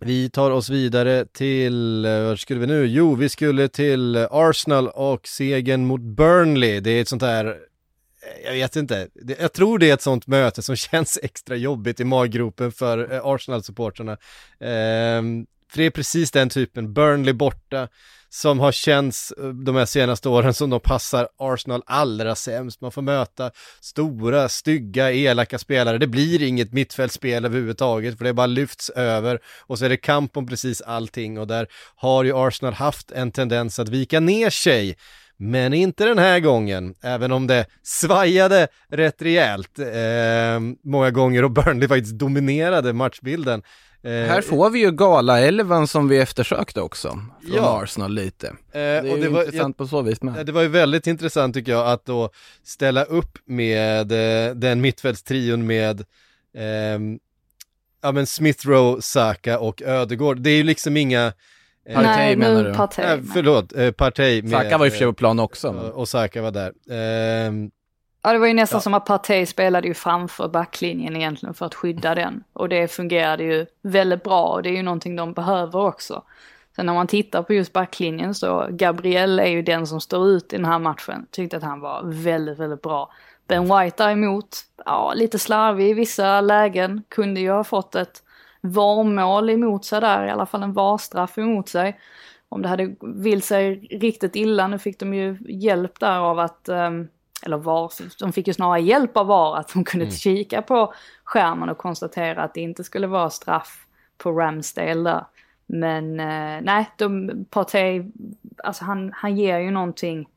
vi tar oss vidare till, eh, vart var skulle vi nu? Jo, vi skulle till Arsenal och segern mot Burnley. Det är ett sånt här, eh, jag vet inte, det, jag tror det är ett sånt möte som känns extra jobbigt i maggropen för eh, Arsenal-supportrarna. Ehm, för det är precis den typen, Burnley borta, som har känts eh, de här senaste åren som de passar Arsenal allra sämst. Man får möta stora, stygga, elaka spelare. Det blir inget mittfältsspel överhuvudtaget för det bara lyfts över och så är det kamp om precis allting och där har ju Arsenal haft en tendens att vika ner sig. Men inte den här gången, även om det svajade rätt rejält eh, många gånger och Burnley faktiskt dominerade matchbilden. Eh, Här får vi ju gala-elvan som vi eftersökte också, från Ja. Arsenal lite. eh, Det är och ju det var, intressant på så vis med. Det var ju väldigt intressant tycker jag att då ställa upp med eh, den mittfältstrion med ehm, ja men Smith Rowe, Saka och Ödegård. Det är ju liksom inga eh, Partey Nej, menar du? Partey. eh, förlåt, eh, Partey med Saka var ju på plan också. och- Men... och Saka var där. Ja, det var ju nästan Ja. som att Partey spelade ju framför backlinjen egentligen för att skydda den. Och det fungerade ju väldigt bra och det är ju någonting de behöver också. Sen när man tittar på just backlinjen så Gabriel är ju den som står ut i den här matchen. Tyckte att han var väldigt, väldigt bra. Ben White däremot, ja lite slarvig i vissa lägen. Kunde ju ha fått ett varmål emot sig där, i alla fall en varstraff emot sig. Om det hade vill sig riktigt illa, nu fick de ju hjälp där av att ehm, eller var, de fick ju snarare hjälp av VAR att de kunde kika på skärmen och konstatera att det inte skulle vara straff på Ramsdale där. Men eh, nej, de, Partey, alltså han, han ger ju någonting,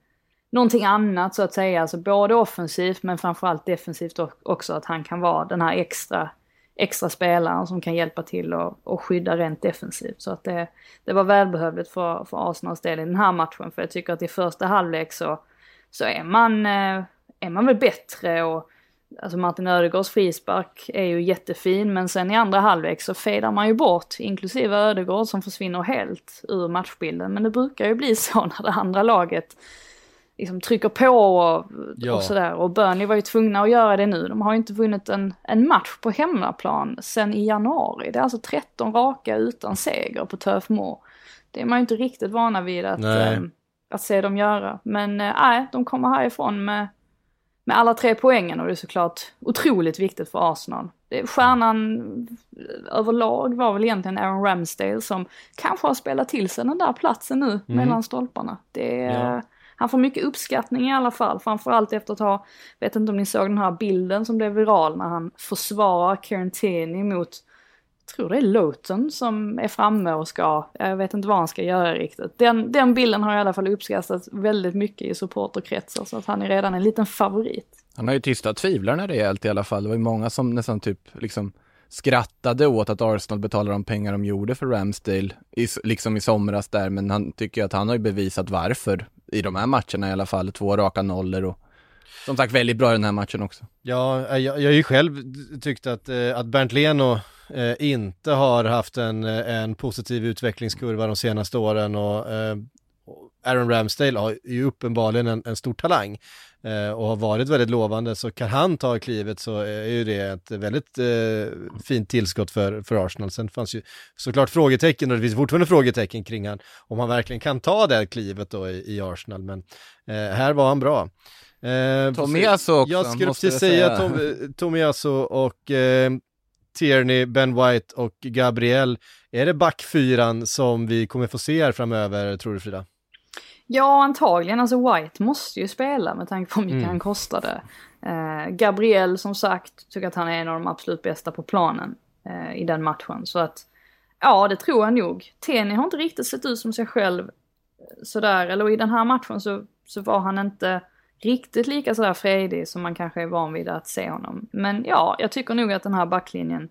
någonting annat så att säga. Alltså både offensivt men framförallt defensivt också. Att han kan vara den här extra, extra spelaren som kan hjälpa till och, och skydda rent defensivt. Så att det, det var välbehövligt för, för Arsenals del i den här matchen. För jag tycker att i första halvlek så så är man, eh, är man väl bättre och alltså Martin Ödegårds frispark är ju jättefin men sen i andra halvlek så fejdar man ju bort inklusive Ödegård som försvinner helt ur matchbilden. Men det brukar ju bli så när det andra laget liksom trycker på och, Ja. och sådär. Och Burnley var ju tvungna att göra det nu. De har ju inte vunnit en, en match på hemmaplan sen i januari. Det är alltså 13 raka utan seger på Turf Moor. Det är man ju inte riktigt vana vid att, Nej. eh, att se dem göra. Men eh, nej, de kommer härifrån med, med alla tre poängen och det är såklart otroligt viktigt för Arsenal. Det, stjärnan överlag var väl egentligen Aaron Ramsdale som kanske har spelat till sig den där platsen nu mellan stolparna. Det, Ja. Han får mycket uppskattning i alla fall, framförallt efter att ha, vet inte om ni såg den här bilden som blev viral när han försvarar Kieran mot tror det är Lowton som är framme och ska, jag vet inte vad han ska göra riktigt. Den, den bilden har i alla fall uppskattats väldigt mycket i supporterkretsar så att han är redan en liten favorit. Han har ju tystat tvivlarna rejält i alla fall. Det var ju många som nästan typ liksom skrattade åt att Arsenal betalar de pengar de gjorde för Ramsdale, i, liksom i somras där, men han tycker ju att han har ju bevisat varför i de här matcherna i alla fall. Två raka nollor och som sagt väldigt bra i den här matchen också. Ja, jag, jag har ju själv tyckt att, eh, att Bernt Leno eh, inte har haft en, eh, en positiv utvecklingskurva de senaste åren och eh, Aaron Ramsdale har ju uppenbarligen en, en stor talang eh, och har varit väldigt lovande så kan han ta klivet så är ju det ett väldigt eh, fint tillskott för, för Arsenal. Sen fanns ju såklart frågetecken och det finns fortfarande frågetecken kring han om han verkligen kan ta det klivet då i, i Arsenal men eh, här var han bra. Eh, Tomiasu också, Jag skulle precis säga säga. Tom, Tomiasu och eh, Tierney, Ben White och Gabriel. Är det backfyran som vi kommer få se här framöver, tror du Frida? Ja, antagligen. Alltså White måste ju spela med tanke på hur mycket Mm. han kostade. Eh, Gabriel som sagt tycker att han är en av de absolut bästa på planen eh, i den matchen. Så att Ja, det tror jag nog. Tenny har inte riktigt sett ut som sig själv eh, sådär, eller i den här matchen så, så var han inte riktigt lika sådär fredig som man kanske är van vid att se honom. Men ja, jag tycker nog att den här backlinjen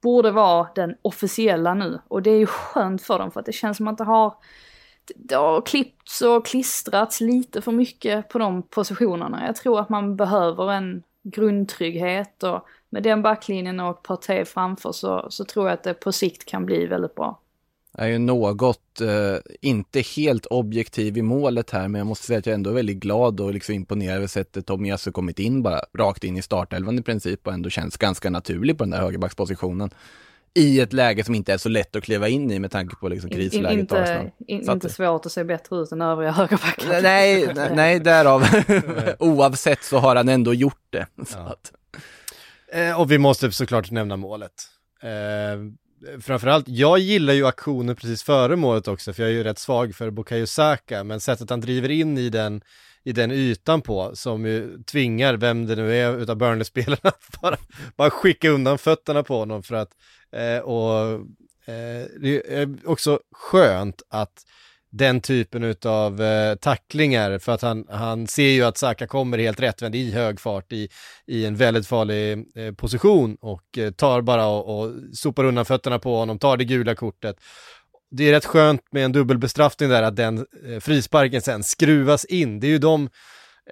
borde vara den officiella nu. Och det är ju skönt för dem för att det känns som att det har, det har klippts och klistrats lite för mycket på de positionerna. Jag tror att man behöver en grundtrygghet och med den backlinjen och Partey framför så, så tror jag att det på sikt kan bli väldigt bra. Är ju något, eh, inte helt objektiv i målet här, men jag måste säga att jag ändå är väldigt glad och liksom imponerad över sättet Tomiyasu kommit in bara rakt in i startelvan i princip och ändå känns ganska naturlig på den där högerbackspositionen. I ett läge som inte är så lätt att kliva in i med tanke på liksom krisläget in, inte, in, inte svårt att se bättre ut än övriga högerbackar. Nej, nej, nej, därav. Oavsett så har han ändå gjort det. Ja. Eh, och vi måste såklart nämna målet. Eh, framförallt, jag gillar ju aktionen precis före målet också, för jag är ju rätt svag för Bukayo Saka, men sättet han driver in i den, i den ytan på, som ju tvingar vem det nu är utav Burnley-spelarna att bara, bara skicka undan fötterna på honom för att, eh, och eh, det är också skönt att den typen av eh, tacklingar för att han, han ser ju att Saka kommer helt rättvänd i hög fart i, i en väldigt farlig eh, position och eh, tar bara och, och sopar undan fötterna på honom, tar det gula kortet. Det är rätt skönt med en dubbelbestraffning där att den eh, frisparken sen skruvas in. Det är ju de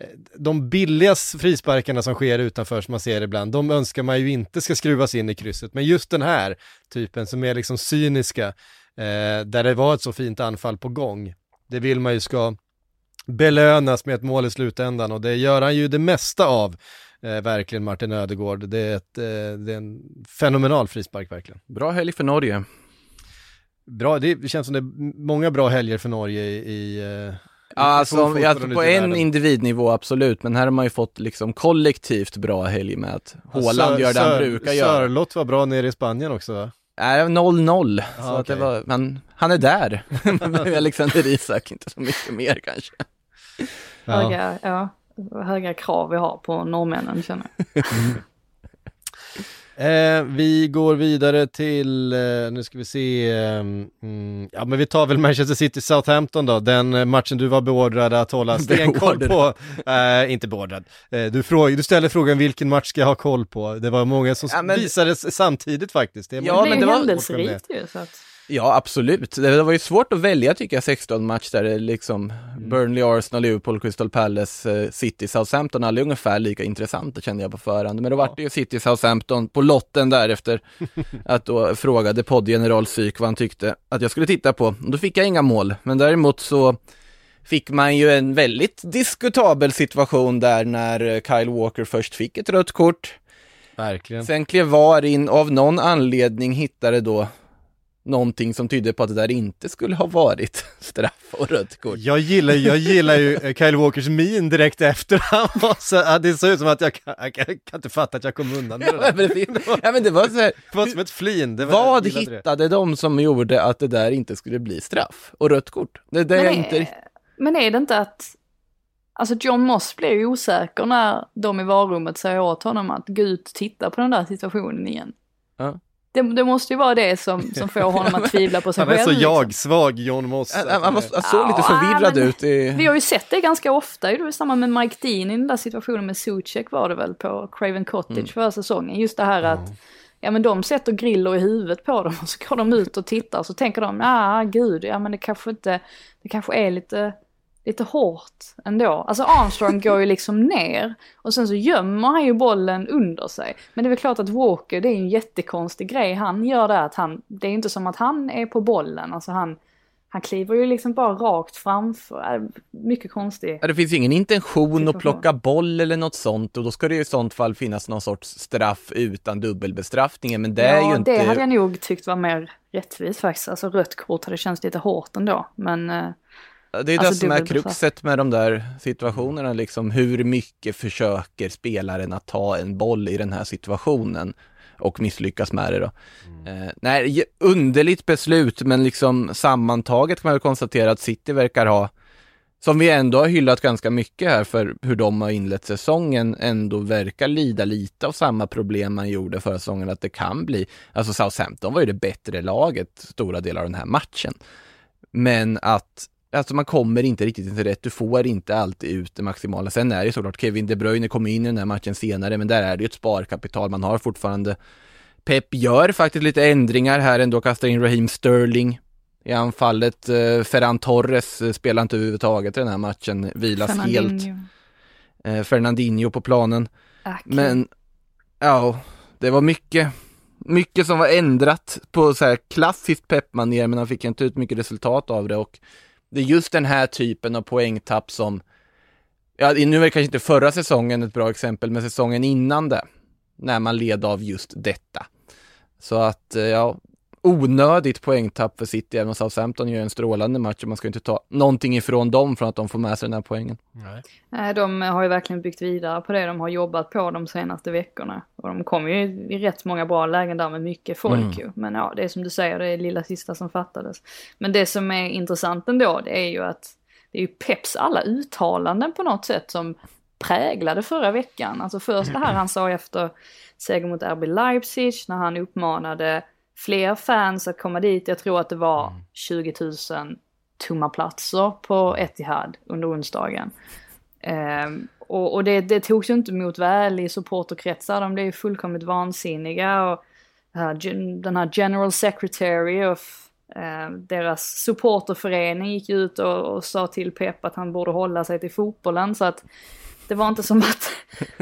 eh, de billigaste frisparkarna som sker utanför som man ser ibland, de önskar man ju inte ska skruvas in i krysset. Men just den här typen som är liksom cyniska, eh, där det var ett så fint anfall på gång. Det vill man ju ska belönas med ett mål i slutändan och det gör han ju det mesta av. Eh, verkligen Martin Ödegård. Det är, ett, eh, det är en fenomenal frispark verkligen. Bra helg för Norge. Bra, det känns som det är många bra helger för Norge i, i Alltså, alltså på en individnivå absolut, men här har man ju fått liksom kollektivt bra helg med att Håland gör det han brukar göra. Sörlott var bra nere i Spanien också va? Nej, 0-0. Ah, så okay. att det var, men han är där. Alexander Isak, inte så mycket mer kanske. Höga, ja, höga krav vi har på norrmännen känner jag. Eh, vi går vidare till, eh, nu ska vi se, eh, mm, ja men vi tar väl Manchester City Southampton då, den eh, matchen du var beordrad att hålla stenkoll på. Eh, inte beordrad. Eh, du, fråg, du ställde frågan vilken match ska jag ha koll på? Det var många som ja, men... visades samtidigt faktiskt. Det ja, men det var händelserikt ju. Så att... Ja, absolut. Det var ju svårt att välja tycker jag 16 match där det liksom mm. Burnley, Arsenal, Liverpool, Crystal Palace, eh, City, Southampton, alla är ungefär lika intressanta kände jag på förhand. Men då ja. vart det ju City, Southampton på lotten där efter att då frågade poddgeneral Syk vad han tyckte att jag skulle titta på. Då fick jag inga mål, men däremot så fick man ju en väldigt diskutabel situation där när eh, Kyle Walker först fick ett rött kort. Verkligen. Sen klev VAR in av någon anledning hittade då någonting som tydde på att det där inte skulle ha varit straff och rött kort. Jag gillar, jag gillar ju eh, Kyle Walkers min direkt efter han var så, det såg ut som att jag, jag, jag, kan inte fatta att jag kom undan med det där. ja, men det, var, så här, det var som ett flin. Var, vad hittade det. de som gjorde att det där inte skulle bli straff och rött kort? Det, det men, är, inte... men är det inte att Alltså John Moss blev ju osäker när de i varummet säger åt honom att gå ut och titta på den där situationen igen. Ja. Det, det, måste ju vara det som, som får honom att tvivla på sig själv. Han är så jag-svag, John Moss. Han, han, han såg lite förvirrad ut. I... Vi har ju sett det ganska ofta, i samband med Mike Dean i den där situationen med Suchek var det väl på Craven Cottage mm. förra säsongen. Just det här att mm. ja men de sätter griller i huvudet på dem och så går de ut och tittar och så tänker de, ah gud, ja men det kanske inte, det kanske är lite lite hårt ändå. Alltså Armstrong går ju liksom ner och sen så gömmer han ju bollen under sig. Men det är väl klart att Walker, det är en jättekonstig grej han gör där. Att han, det är inte som att han är på bollen, alltså han, han kliver ju liksom bara rakt framför. Mycket konstigt. Ja, det finns ingen intention att plocka boll eller något sånt och då ska det i sånt fall finnas någon sorts straff utan dubbelbestraffningen. Men det ja, är ju inte... det hade jag nog tyckt var mer rättvist faktiskt. Alltså rött kort hade känts lite hårt ändå. Men eh, det är alltså, det som är kruxet med de där situationerna, liksom hur mycket försöker spelaren att ta en boll i den här situationen och misslyckas med det då. Mm. Eh, nej, underligt beslut, men liksom sammantaget kan man väl konstatera att City verkar ha som vi ändå har hyllat ganska mycket här för hur de har inlett säsongen, ändå verkar lida lite av samma problem man gjorde förra säsongen, att det kan bli, alltså Southampton var ju det bättre laget stora delar av den här matchen. Men att Alltså man kommer inte riktigt till rätt, du får inte alltid ut det maximala. Sen är det såklart Kevin De Bruyne kommer in i den här matchen senare, men där är det ju ett sparkapital man har fortfarande. Pep gör faktiskt lite ändringar här ändå, kastar in Raheem Sterling i anfallet. Eh, Ferran Torres eh, spelar inte överhuvudtaget i den här matchen, vilas helt. Eh, Fernandinho på planen. Ake. Men, ja, det var mycket, mycket som var ändrat på så här klassiskt peppmanér, men han fick inte ut mycket resultat av det och det är just den här typen av poängtapp som, ja, nu är det kanske inte förra säsongen ett bra exempel, men säsongen innan det, när man led av just detta. Så att, eh, ja, onödigt poängtapp för City, även om Southampton gör en strålande match och man ska inte ta någonting ifrån dem från att de får med sig den här poängen. Nej. De har ju verkligen byggt vidare på det de har jobbat på de senaste veckorna. Och de kommer ju i rätt många bra lägen där med mycket folk Mm. ju. Men ja, det är som du säger, det är lilla sista som fattades. Men det som är intressant ändå, det är ju att det är ju Peps alla uttalanden på något sätt som präglade förra veckan. Alltså först det här han sa efter seger mot RB Leipzig, när han uppmanade fler fans att komma dit. Jag tror att det var 20 000 tomma platser på Etihad under onsdagen. Ehm, och och det, det togs ju inte emot väl i supporterkretsar, de blev ju fullkomligt vansinniga. Och den här general secretary of eh, deras supporterförening gick ut och, och sa till Pep att han borde hålla sig till fotbollen. Så att det var inte som att,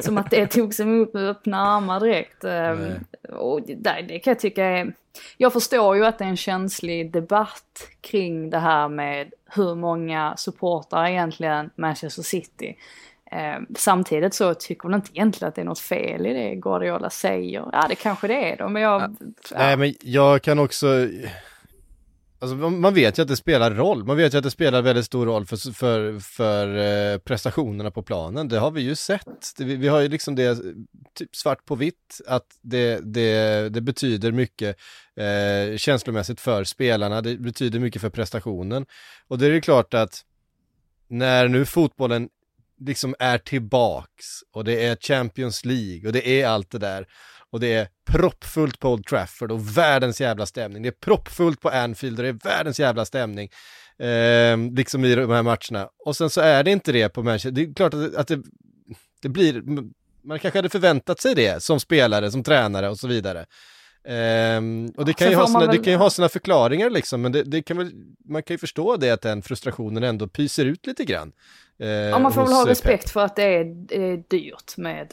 som att det togs emot med öppna armar direkt. Nej. och det, det kan jag tycka är... Jag förstår ju att det är en känslig debatt kring det här med hur många supportrar egentligen Manchester City. Eh, samtidigt så tycker man inte egentligen att det är något fel i det Guardiola säger. Ja, det kanske det är då, men jag... Ja. Nej men jag kan också, alltså man vet ju att det spelar roll, man vet ju att det spelar väldigt stor roll för, för, för eh, prestationerna på planen, det har vi ju sett. Det, vi, vi har ju liksom det typ svart på vitt, att det, det, det betyder mycket eh, känslomässigt för spelarna, det betyder mycket för prestationen. Och det är ju klart att när nu fotbollen liksom är tillbaks och det är Champions League och det är allt det där och det är proppfullt på Old Trafford och världens jävla stämning. Det är proppfullt på Anfield och det är världens jävla stämning. Eh, liksom i de här matcherna. Och sen så är det inte det på Manchester. Det är klart att, det- att det, det blir, man kanske hade förväntat sig det som spelare, som tränare och så vidare. Ehm, och det kan, ju ha sina, det väl- kan ju ha sina förklaringar liksom, men det, det kan väl, man kan ju förstå det att den frustrationen ändå pyser ut lite grann. Eh, Ja, man får väl ha eh, respekt Pep. för att det är, det är dyrt med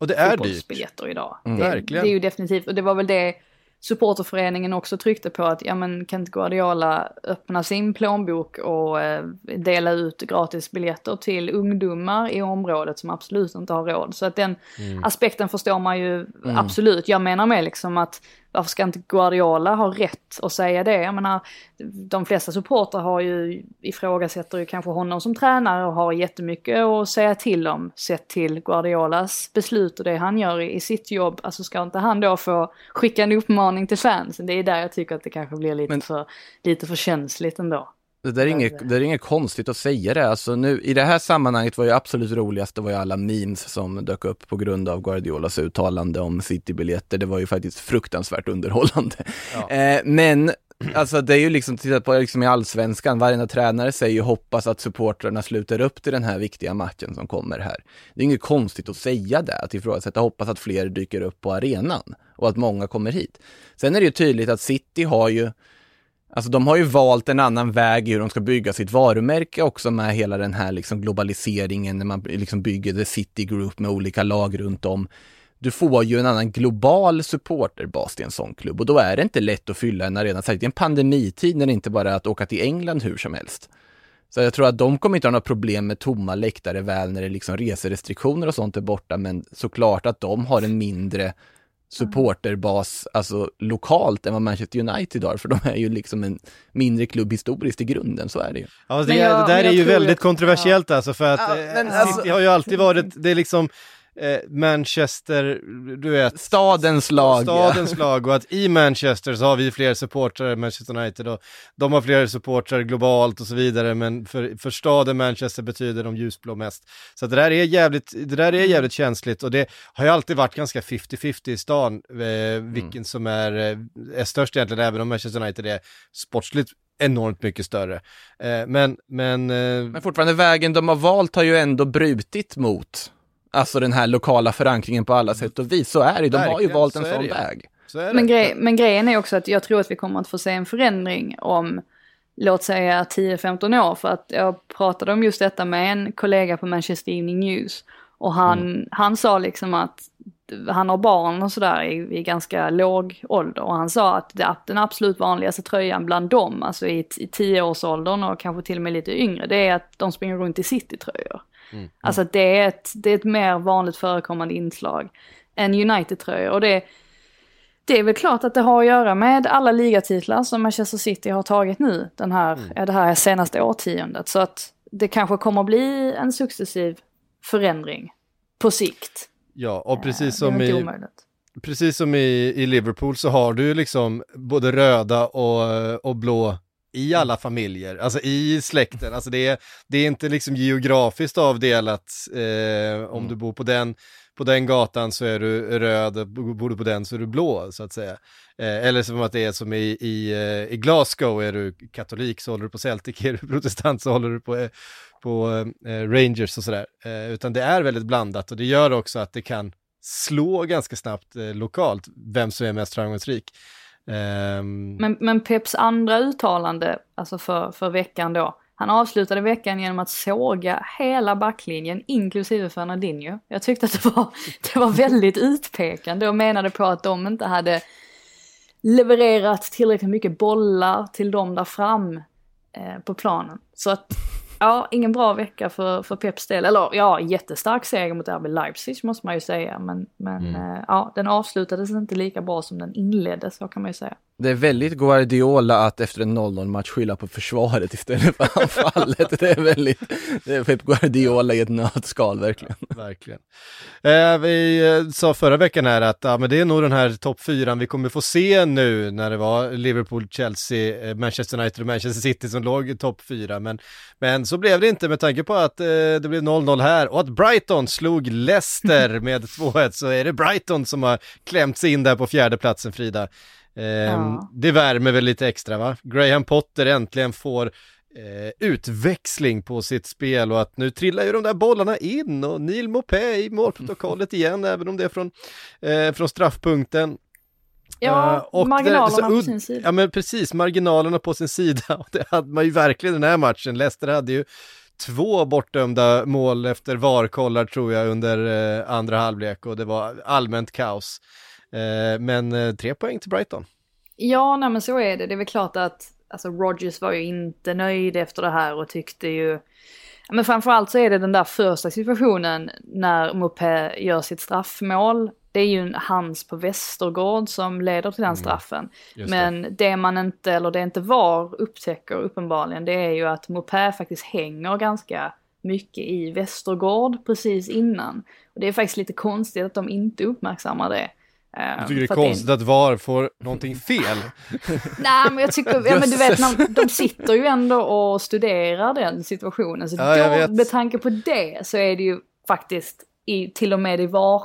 Och det är dyrt. idag. Mm. Det, det är ju definitivt, och det var väl det supporterföreningen också tryckte på att ja men kan inte Guardiola öppna sin plånbok och eh, dela ut gratisbiljetter till ungdomar i området som absolut inte har råd. Så att den Mm. aspekten förstår man ju absolut. Jag menar med liksom att varför ska inte Guardiola ha rätt att säga det? Jag menar, de flesta supportrar har ju ifrågasätter ju kanske honom som tränare och har jättemycket att säga till om sett till Guardiolas beslut och det han gör i, i sitt jobb. Alltså ska inte han då få skicka en uppmaning till fansen? Det är där jag tycker att det kanske blir lite, Men- för, lite för känsligt ändå. Det där är inget, det är inget konstigt att säga det. Alltså nu, I det här sammanhanget var ju absolut roligast, det var ju alla memes som dök upp på grund av Guardiolas uttalande om City-biljetter. Det var ju faktiskt fruktansvärt underhållande. Eh, men Alltså det är ju liksom, titta på liksom i allsvenskan, varenda tränare säger ju hoppas att supportrarna sluter upp till den här viktiga matchen som kommer här. Det är inget konstigt att säga det, att ifrågasätta, hoppas att fler dyker upp på arenan och att många kommer hit. Sen är det ju tydligt att City har ju Alltså de har ju valt en annan väg i hur de ska bygga sitt varumärke också med hela den här liksom globaliseringen när man liksom bygger The City Group med olika lag runt om. Du får ju en annan global supporterbas till en sån klubb och då är det inte lätt att fylla en arena, särskilt i en pandemitid när det inte bara är att åka till England hur som helst. Så jag tror att de kommer inte ha några problem med tomma läktare väl när det liksom reserestriktioner och sånt är borta, men såklart att de har en mindre supporterbas, alltså lokalt än vad Manchester United har, för de är ju liksom en mindre klubb historiskt i grunden, så är det ju. Ja, det, jag- det där är jag ju väldigt att- kontroversiellt alltså för att Ja, eh, men City alltså- har ju alltid varit, det är liksom eh, Manchester, du vet, Stadens lag. stadens lag och att i Manchester så har vi fler supportrar än Manchester United och de har fler supportrar globalt och så vidare men för, för staden Manchester betyder de ljusblå mest. Så det där är jävligt, det där är jävligt känsligt och det har ju alltid varit ganska 50-50 i stan, eh, vilken som är, eh, är störst egentligen, även om Manchester United är sportsligt enormt mycket större. Eh, men, men, Men fortfarande vägen de har valt har ju ändå brutit mot Alltså den här lokala förankringen på alla sätt och vis. Så är det, de har ju valt en sån väg. så. Men, grej, men grejen är också att jag tror att vi kommer att få se en förändring om, låt säga 10-15 år. För att jag pratade om just detta med en kollega på Manchester Evening News. Och han, han sa liksom att han har barn och sådär i, i ganska låg ålder. Och han sa att det, den absolut vanligaste tröjan bland dem, alltså i, i 10-årsåldern och kanske till och med lite yngre, det är att de springer runt i citytröjor. Alltså att det är, ett, det är ett mer vanligt förekommande inslag än United-tröjor. Och det, det är väl klart att det har att göra med alla ligatitlar som Manchester City har tagit nu den här, ja, det här senaste årtiondet. Så att det kanske kommer att bli en successiv förändring på sikt. Ja, och precis det är som i, omöjligt. precis som i, i Liverpool så har du ju liksom både röda och, och blå i alla familjer, alltså i släkten, alltså det är, det är inte liksom geografiskt avdelat, eh, om du bor på den, på den gatan så är du röd, bor du på den så är du blå så att säga. Eh, eller som att det är som i, i, eh, i Glasgow, är du katolik så håller du på Celtic, är du protestant så håller du på, eh, på eh, Rangers och sådär. Eh, utan det är väldigt blandat och det gör också att det kan slå ganska snabbt lokalt vem som är mest framgångsrik. Um... Men, men Peps andra uttalande, alltså för, för veckan då, han avslutade veckan genom att såga hela backlinjen, inklusive Fernandinho. Jag tyckte att det var, det var väldigt utpekande och menade på att de inte hade levererat tillräckligt mycket bollar till dem där fram eh, på planen. Så att, ja, ingen bra vecka för, för Peps del. Eller ja, jättestark seger mot RB Leipzig måste man ju säga. Men, men eh, ja, den avslutades inte lika bra som den inleddes, så kan man ju säga. Det är väldigt Guardiola att efter en 0-0 match skylla på försvaret istället för anfallet. Det är väldigt, det är Pep Guardiola i ett nötskal verkligen. Verkligen. Eh, vi eh, sa förra veckan här att ja, men det är nog den här topp fyran vi kommer få se nu när det var Liverpool, Chelsea, eh, Manchester United och Manchester City som låg i topp fyra. Men, men så blev det inte med tanke på att eh, det blev 0-0 här och att Brighton slog Leicester med 2-1 så är det Brighton som har klämt sig in där på fjärde platsen Frida. Eh, Ja. Det värmer väl lite extra va? Graham Potter äntligen får eh, utväxling på sitt spel och att nu trillar ju de där bollarna in och Neil Mopé i målprotokollet igen även om det är från, eh, från straffpunkten. Ja, och marginalerna det- så på sin sida. Ja men precis, marginalerna på sin sida det hade man ju verkligen den här matchen. Leicester hade ju två bortdömda mål efter VAR-kollar tror jag under eh, andra halvlek och det var allmänt kaos. Eh, men eh, tre poäng till Brighton. Ja, nej men så är det. Det är väl klart att alltså Rogers var ju inte nöjd efter det här och tyckte ju... Men framförallt så är det den där första situationen när Mopé gör sitt straffmål. Det är ju en hands på Västergård som leder till den straffen. Just Men det. man inte, eller det inte var upptäcker uppenbarligen, det är ju att Mopé faktiskt hänger ganska mycket i Västergård precis innan. Och det är faktiskt lite konstigt att de inte uppmärksammar det. Eh, Jag tycker det är konstigt att VAR får någonting fel. Nej men jag tycker, ja, men du vet när, de sitter ju ändå och studerar den situationen. Så Ja, då, med tanke på det så är det ju faktiskt i, till och med i VAR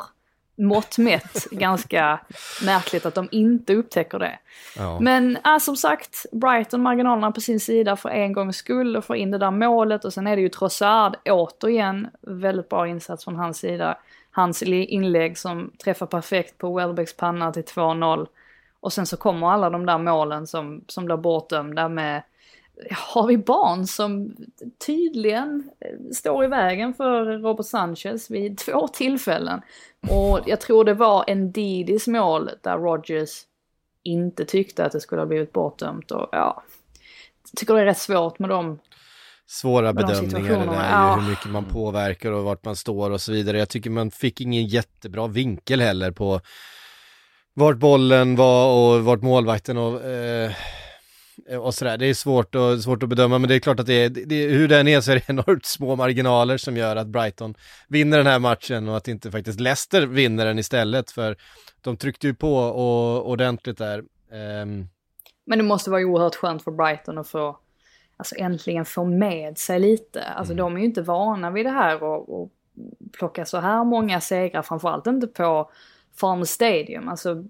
mått mätt ganska märkligt att de inte upptäcker det. Ja. Men äh, som sagt, Brighton marginalerna på sin sida för en gångs skull och får in det där målet och sen är det ju Trossard återigen, väldigt bra insats från hans sida. Hans inlägg som träffar perfekt på Welbecks panna till 2-0. Och sen så kommer alla de där målen som, som blir bortdömda med har vi barn som tydligen eh, står i vägen för Robert Sanchez vid två tillfällen. Och jag tror det var en Didis mål där Rogers inte tyckte att det skulle ha blivit bortdömt. Och ja, jag tycker det är rätt svårt med dem. Svåra bedömningar det där, ja. hur mycket man påverkar och vart man står och så vidare. Jag tycker man fick ingen jättebra vinkel heller på vart bollen var och vart målvakten och eh, och sådär. Det är svårt, och, svårt att bedöma, men det är klart att det är, det, hur den är så är det enormt små marginaler som gör att Brighton vinner den här matchen och att inte faktiskt Leicester vinner den istället, för de tryckte ju på och, ordentligt där. Um... Men det måste vara oerhört skönt för Brighton att få, alltså äntligen få med sig lite. Alltså mm. de är ju inte vana vid det här och, och plocka så här många segrar, framförallt inte på Farm Stadium. Alltså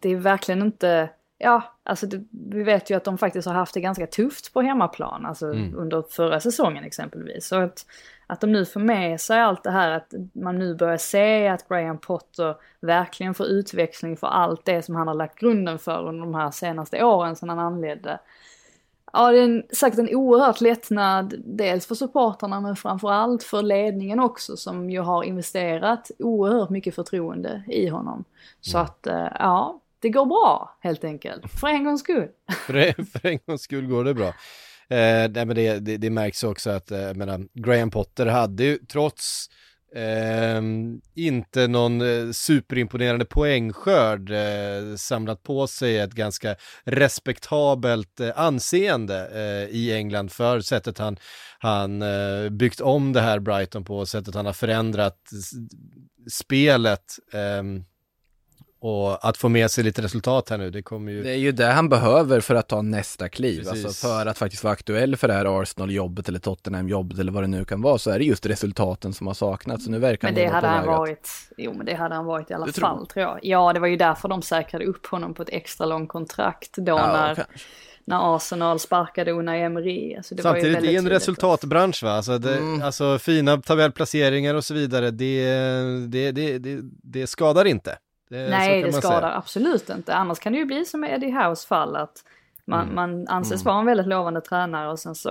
det, är verkligen inte ja, alltså det, vi vet ju att de faktiskt har haft det ganska tufft på hemmaplan, alltså mm. under förra säsongen exempelvis. Så att, att de nu får med sig allt det här, att man nu börjar se att Graham Potter verkligen får utväxling för allt det som han har lagt grunden för under de här senaste åren sedan han anledde. Ja, det är en, säkert en oerhört lättnad, dels för supporterna men framförallt för ledningen också som ju har investerat oerhört mycket förtroende i honom. Så mm. att, eh, ja, det går bra helt enkelt, för en gångs skull. för, för en gångs skull går det bra. Eh, nej, men det, det, det, märks också att eh, menar, Graham Potter hade ju trots eh, inte någon eh, superimponerande poängskörd eh, samlat på sig ett ganska respektabelt eh, anseende eh, i England för sättet han, han eh, byggt om det här Brighton på, sättet han har förändrat spelet. Ehm, och att få med sig lite resultat här nu, det kommer ju... Det är ju det han behöver för att ta nästa kliv, alltså för att faktiskt vara aktuell för det här Arsenal-jobbet eller Tottenham-jobbet eller vad det nu kan vara, så är det just resultaten som har saknats. Så nu verkar men det hade han varit, jo men det hade han varit i alla du fall tror? tror jag. Ja, det var ju därför de säkrade upp honom på ett extra långt kontrakt då ja, när kanske när Arsenal sparkade Unai Emery. Alltså det Samtidigt, var ju det är en resultatbransch va? Alltså, det, mm. alltså fina tabellplaceringar och så vidare, det, det, det, det, det skadar inte. Det, Nej, det skadar säga. absolut inte. Annars kan det ju bli som i Eddie House fall att man, mm. man anses mm. vara en väldigt lovande tränare och sen så,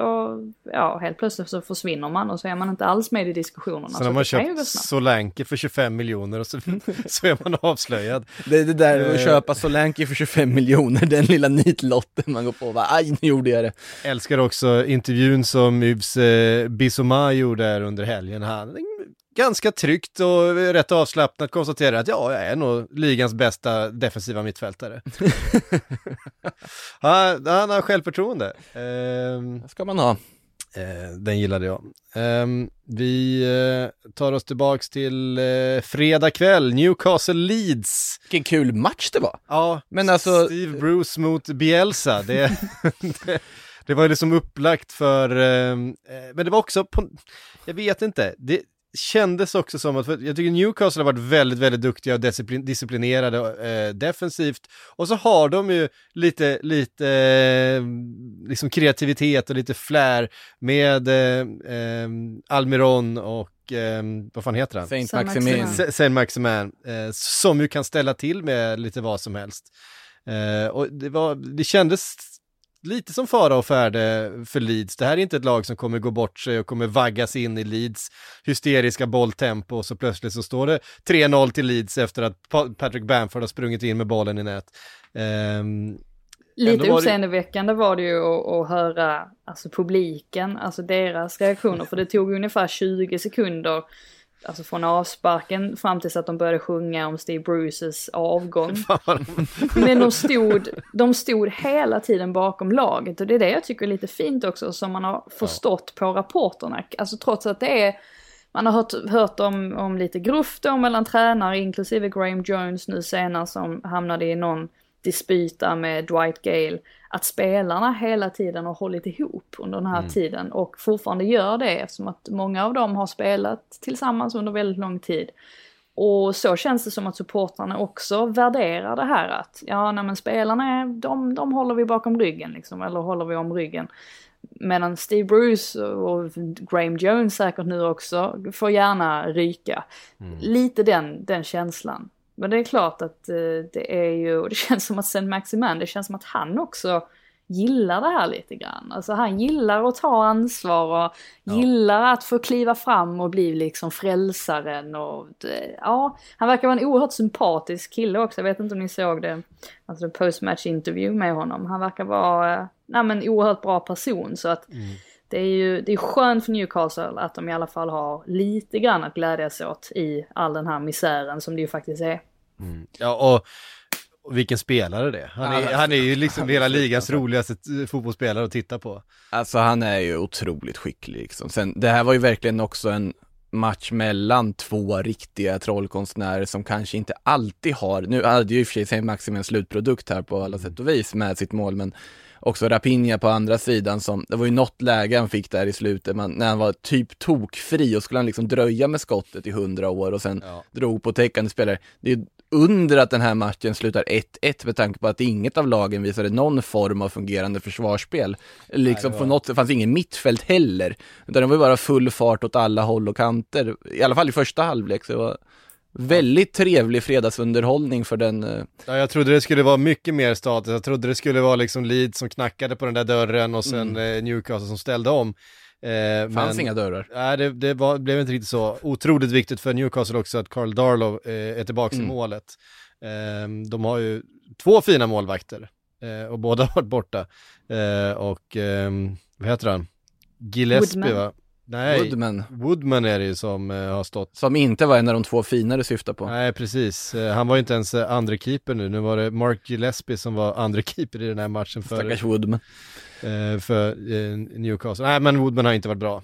ja, helt plötsligt så försvinner man och så är man inte alls med i diskussionerna. Sen har man köpt Solanke för 25 miljoner och så, så är man avslöjad. Det är det där att eh. köpa Solanke för 25 miljoner, den lilla nitlotten man går på bara, aj, nu gjorde jag det. Älskar också intervjun som Yves eh, Bissoma gjorde här under helgen. Han ganska tryggt och rätt avslappnat konstaterar att ja, jag är nog ligans bästa defensiva mittfältare. han, han har självförtroende. Eh, det ska man ha. Eh, den gillade jag. Eh, vi eh, tar oss tillbaks till eh, fredag kväll, Newcastle Leeds. Vilken kul match det var. Ja, men alltså... Steve Bruce mot Bielsa. Det, det, det var ju liksom upplagt för, ehm, eh, men det var också på, jag vet inte, det, kändes också som att, jag tycker Newcastle har varit väldigt, väldigt duktiga och disciplin, disciplinerade eh, defensivt. Och så har de ju lite, lite eh, liksom kreativitet och lite flär med eh, eh Almiron och eh, vad fan heter han? Saint Maximin. Saint Maximin, eh, som ju kan ställa till med lite vad som helst. och det, var, det kändes lite som fara och färde för Leeds. Det här är inte ett lag som kommer gå bort sig och kommer vaggas in i Leeds hysteriska bolltempo och så plötsligt så står det 3-0 till Leeds efter att Patrick Bamford har sprungit in med bollen i nät. Um, Lite uppseendeväckande var det ju att, att höra alltså publiken, alltså deras reaktioner, för det tog ungefär 20 sekunder alltså från avsparken fram tills att de började sjunga om Steve Bruces avgång. Men de stod, de stod hela tiden bakom laget och det är det jag tycker är lite fint också som man har förstått ja. på rapporterna. Alltså trots att det är man har hört, hört om, om lite gruff då mellan tränare, inklusive Graham Jones nu senast som hamnade i någon dispyt där med Dwight Gale, att spelarna hela tiden har hållit ihop under den här mm. tiden och fortfarande gör det eftersom att många av dem har spelat tillsammans under väldigt lång tid. Och så känns det som att supportrarna också värderar det här att, ja nej men spelarna de, de håller vi bakom ryggen liksom, eller håller vi om ryggen. Medan Steve Bruce och Graham Jones säkert nu också får gärna ryka. Mm. Lite den, den känslan. Men det är klart att eh, det är ju, och det känns som att Saint Maximan, det känns som att han också gillar det här lite grann. Alltså han gillar att ta ansvar och ja. gillar att få kliva fram och bli liksom frälsaren och det, ja, han verkar vara en oerhört sympatisk kille också. Jag vet inte om ni såg det, alltså postmatch interview med honom. Han verkar vara, eh, nej men oerhört bra person så att mm. Det är ju, det är skönt för Newcastle att de i alla fall har lite grann att glädjas åt i all den här misären som det ju faktiskt är. Mm. Ja och Och vilken spelare det är. Han är, han är ju liksom hela ligans roligaste t- fotbollsspelare att titta på. Alltså han är ju otroligt skicklig liksom. Sen, det här var ju verkligen också en match mellan två riktiga trollkonstnärer som kanske inte alltid har, nu hade ju i och för sig Maxim en slutprodukt här på alla sätt och vis med sitt mål, men också Rapinha på andra sidan som, det var ju något läge han fick där i slutet, men när han var typ tokfri och skulle han liksom dröja med skottet i hundra år och sen Ja. drog på täckande spelare. Det är under att den här matchen slutar 1-1 med tanke på att inget av lagen visade någon form av fungerande försvarsspel. Liksom det på var- något sätt fanns ingen mittfält heller. Utan det var ju bara full fart åt alla håll och kanter. I alla fall i första halvlek. Så det var väldigt trevlig fredagsunderhållning för den. eh, Ja, jag trodde det skulle vara mycket mer status. Jag trodde det skulle vara liksom Leeds som knackade på den där dörren och sen eh, Newcastle som ställde om. Eh, Mm. fanns men- inga dörrar. Nej, det, det var, blev inte riktigt så. Otroligt viktigt för Newcastle också att Carl Darlow eh, är tillbaka Mm. i målet. Eh, de har ju två fina målvakter eh, och båda har varit borta. Eh, och ehm, vad heter han? Gillespie Woodman. va? Nej, Woodman. Woodman, är det ju som eh, har stått. som inte var en av de två finare syftar på. Nej, precis. Eh, han var ju inte ens eh, andra keeper nu. Nu var det Mark Gillespie som var andra keeper i den här matchen för, Stackars Woodman. eh, för eh, Newcastle. Nej, men Woodman har inte varit bra.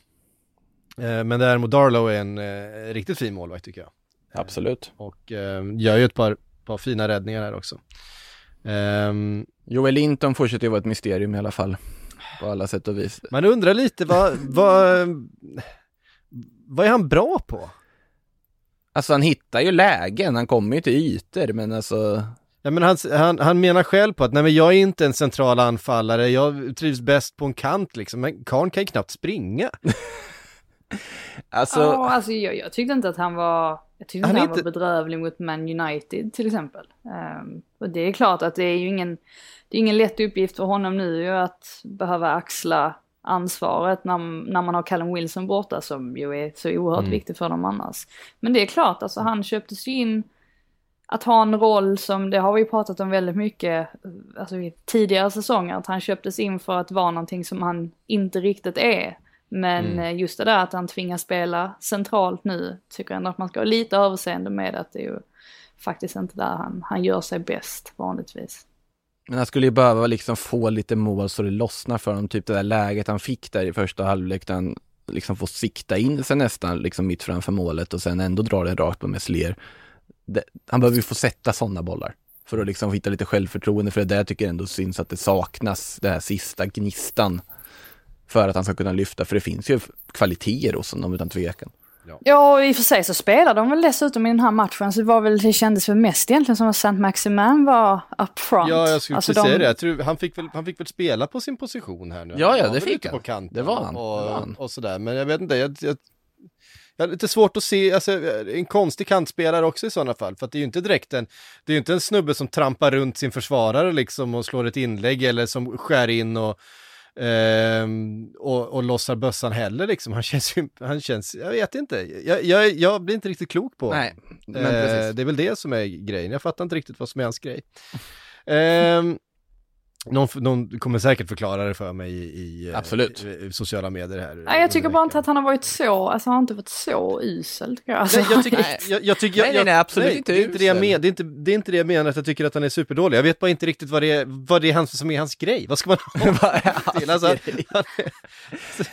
Eh, men däremot Darlow är en eh, riktigt fin målvakt tycker jag. Absolut. Och gör ju ett par, par fina räddningar här också. Ehm, Joel Linton fortsätter ju vara ett mysterium i alla fall. På alla sätt och vis. man undrar lite vad, vad, vad är han bra på? Alltså han hittar ju lägen, han kommer ju till ytor, men alltså Ja, men han, han, han menar själv på att nej men jag är inte en central anfallare, jag trivs bäst på en kant liksom, men Karn kan ju knappt springa. Alltså, Ja, alltså jag, jag tyckte inte att han var, jag tyckte Han inte han inte- var bedrövlig mot Man United till exempel. Ehm, och det är klart att det är ju ingen, det är ingen lätt uppgift för honom nu ju att behöva axla ansvaret när, när man har Callum Wilson borta som ju är så oerhört Mm. viktig för dem annars. Men det är klart, alltså han köptes ju in att ha en roll som, det har vi pratat om väldigt mycket, alltså i tidigare säsonger, att han köptes in för att vara någonting som han inte riktigt är. Men Mm. eh, just det där att han tvingas spela centralt nu, tycker jag ändå att man ska ha lite överseende med att det är ju faktiskt inte där han, han gör sig bäst vanligtvis. men han skulle ju behöva liksom få lite mål så det lossnar för honom, typ det där läget han fick där i första halvlek, där han liksom får sikta in sig nästan liksom mitt framför målet och sen ändå dra den rakt på Messlier. Det, han behöver ju få sätta sådana bollar för att liksom hitta lite självförtroende, för det där tycker jag ändå syns att det saknas, det här sista gnistan för att han ska kunna lyfta, för det finns ju kvaliteter hos honom utan tvekan. Ja, och i och för sig så spelade de väl dessutom i den här matchen, så det var väl, det kändes väl mest egentligen som att Saint Maximin var up front. Ja, jag skulle Alltså, precis säga de- det. Jag tror, han, fick väl, han fick väl spela på sin position här nu. Ja, ja, det fick han. På kanten Det var han. Och, Det var han. och sådär, men jag vet inte, jag, jag, jag har lite svårt att se, alltså en konstig kantspelare också i sådana fall, för att det är ju inte direkt en, det är ju inte en snubbe som trampar runt sin försvarare liksom och slår ett inlägg eller som skär in och ehm, och, och lossar bössan heller liksom. Han känns ju, han känns, jag vet inte, jag, jag, jag blir inte riktigt klok på Nej, men Eh, precis. det är väl det som är grejen. Jag fattar inte riktigt vad som är hans grej. Ehm, någon, någon kommer säkert förklara det för mig i, i, eh, Absolut. i, i sociala medier här. Nej, jag tycker bara inte att han har varit så, alltså han har inte varit så usel tycker jag. Alltså, Nej, jag tycker, Nej. jag, jag tycker, jag, Nej, nej, nej, absolut inte det är inte det, jag usel. men, det, är inte, det är inte det jag menar att jag tycker att han är superdålig. Jag vet bara inte riktigt vad det är, vad det är hans, som är hans grej. Vad ska man ha till? Alltså, grej? han är-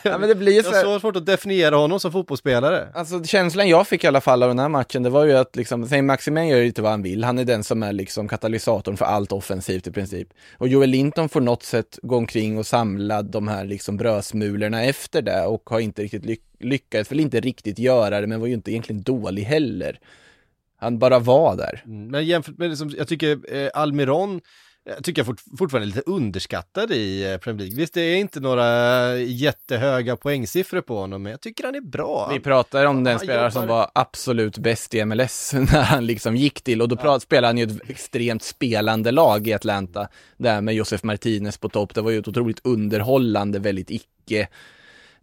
Ja, men det blir ju jag så har så svårt att definiera honom som fotbollsspelare. Alltså känslan jag fick i alla fall av den här matchen, det var ju att liksom, Saint Maximin gör ju lite vad han vill. Han är den som är liksom katalysatorn för allt offensivt i princip. Och Joel Clinton får något sätt gå omkring och samla de här liksom brödsmulorna efter det och har inte riktigt lyck lyckats, väl inte riktigt göra det, men var ju inte egentligen dålig heller. Han bara var där. Mm, men jämfört med, liksom, jag tycker eh, Almiron, jag tycker jag fort, fortfarande lite underskattad i eh, Premier League. Visst, det är inte några jättehöga poängsiffror på honom, men jag tycker han är bra. Vi pratar om den Han spelare som jobbar- var absolut bäst i MLS när han liksom gick till och då pra- spelade han ju ett extremt spelande lag i Atlanta där med Josef Martinez på topp. Det var ju ett otroligt underhållande, väldigt icke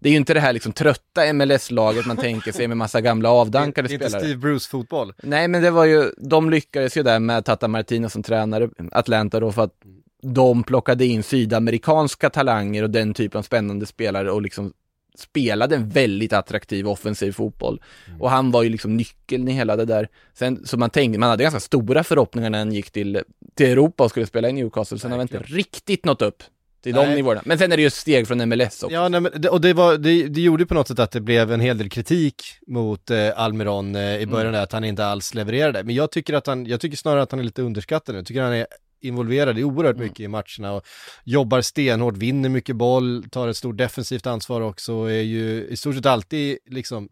det är ju inte det här liksom trötta MLS-laget man tänker sig med massa gamla avdankade det är inte spelare. Steve Bruce-fotboll. Nej, men det var ju, de lyckades ju där med Tata Martinez som tränare, Atlanta då, för att de plockade in sydamerikanska talanger och den typen av spännande spelare och liksom spelade en väldigt attraktiv offensiv fotboll. Mm. Och han var ju liksom nyckeln i hela det där. Sen, så man tänkte, man hade ganska stora förhoppningar när han gick till, till Europa och skulle spela i Newcastle. Sen har han inte riktigt nått upp till de Nej. nivåerna. Men sen är det ju steg från MLS också. Ja, nej, men, det- och det, var, det, det gjorde på något sätt att det blev en hel del kritik mot eh, Almiron eh, i början där, att han inte alls levererade. Men jag tycker, att han, jag tycker snarare att han är lite underskattad nu. Jag tycker han är involverad i oerhört mycket i matcherna och jobbar stenhårt, vinner mycket boll, tar ett stort defensivt ansvar också och är ju i stort sett alltid liksom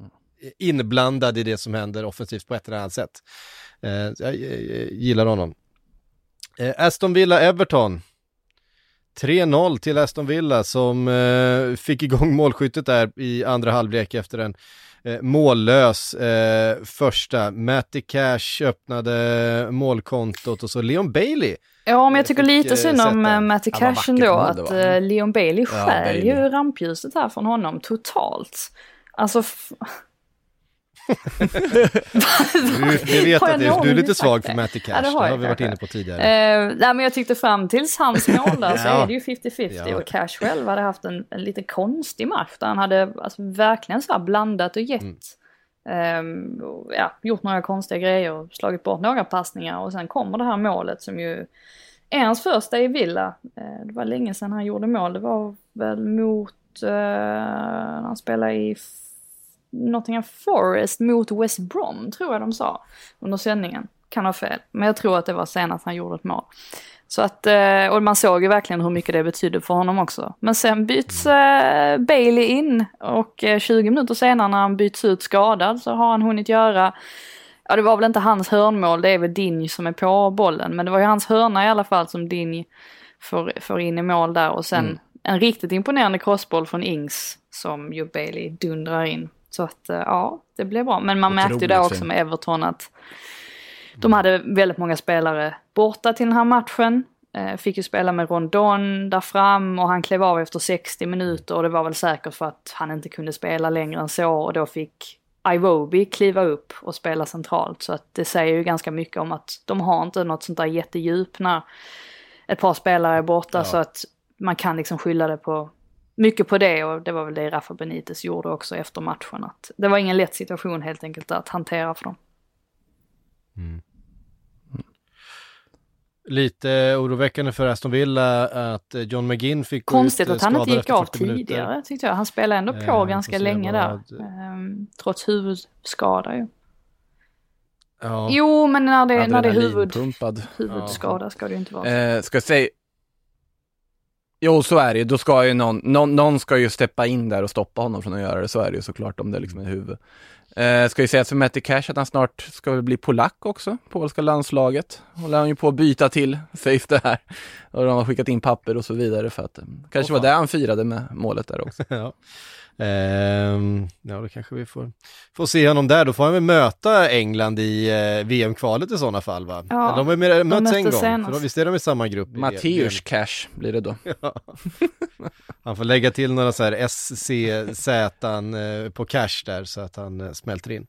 inblandad i det som händer offensivt på ett eller annat sätt. Eh, jag, jag, jag gillar honom. Eh, Aston Villa-Everton. 3-0 till Aston Villa som eh, fick igång målskyttet där i andra halvlek efter en eh, mållös eh, första. Matty Cash öppnade målkontot och så Leon Bailey. Ja, men jag tycker fick, lite eh, synd om eh, Matty Cash ändå, att eh, Leon Bailey Ja, stjäl ju rampljuset här från honom totalt. Alltså, Du, jag vet Har att det, du är lite svag det? för Matty Cash, Ja, det det har har, jag vi varit inne på tidigare. Eh, nej, men jag tyckte fram tills hans mål där så är det ju 50-50 Ja. och Cash själv hade haft en, en lite konstig match där han hade alltså, verkligen så blandat och gett. Mm. och, ja, gjort några konstiga grejer och slagit bort några passningar och sen kommer det här målet som ju är hans första i Villa. Eh, det var länge sedan han gjorde mål, det var väl mot eh, när han spelade i Nottingham Forest mot West Brom tror jag de sa under sändningen. Kan ha fel, men jag tror att det var senast han gjorde ett mål. Så att, eh, och man såg ju verkligen hur mycket det betydde för honom också. Men sen byts eh, Bailey in och eh, 20 minuter senare när han byts ut skadad så har han hunnit göra, ja det var väl inte hans hörnmål, det är väl Dinj som är på bollen, men det var ju hans hörna i alla fall som Dinj får, får in i mål där och sen en riktigt imponerande crossboll från Ings som ju Bailey dundrar in. Så att eh, ja, det blev bra. Men man märkte ju Otroligt också med Everton att de hade väldigt många spelare borta till den här matchen. Eh, fick ju spela med Rondon där fram och han klev av efter 60 minuter och det var väl säkert för att han inte kunde spela längre än så och då fick Iwobi kliva upp och spela centralt. Så att det säger ju ganska mycket om att de har inte något sånt där jättedjup när ett par spelare är borta Ja. så att man kan liksom skylla det på mycket på det och det var väl det Rafa Benitez gjorde också efter matchen. Att det var ingen lätt situation helt enkelt att hantera för dem. Lite oroväckande för Aston Villa att John McGinn fick Konstigt att han inte gick av 40 minuter. tidigare tyckte jag. Han spelade ändå på Eh, ganska länge där. Ehm, trots huvudskada ju. Ja. Jo, men när det, när det är huvud, huvudskada ska det ju inte vara. Eh, ska jag säga... Jo, så är det ju. Då ska ju någon, någon, någon ska ju steppa in där och stoppa honom från att göra det. Så är det ju såklart om det liksom är huvud. Eh, ska ju säga för Matti Cash att han snart ska bli polack också, polska landslaget. Håller han ju på att byta till, sägs det här. Och de har skickat in papper och så vidare för att eh, kanske Åh, var det han firade med målet där också. Ja. Ehm, ja, då kanske vi får, får se honom där. Då får han väl möta England i eh, VM-kvalet i sådana fall va? Ja, de har ju mötts en gång, för då, visst är de i samma grupp? Matteus Cash blir det då. VM? Han får lägga till några så här SCZ eh, på cash där så att han eh, smälter in.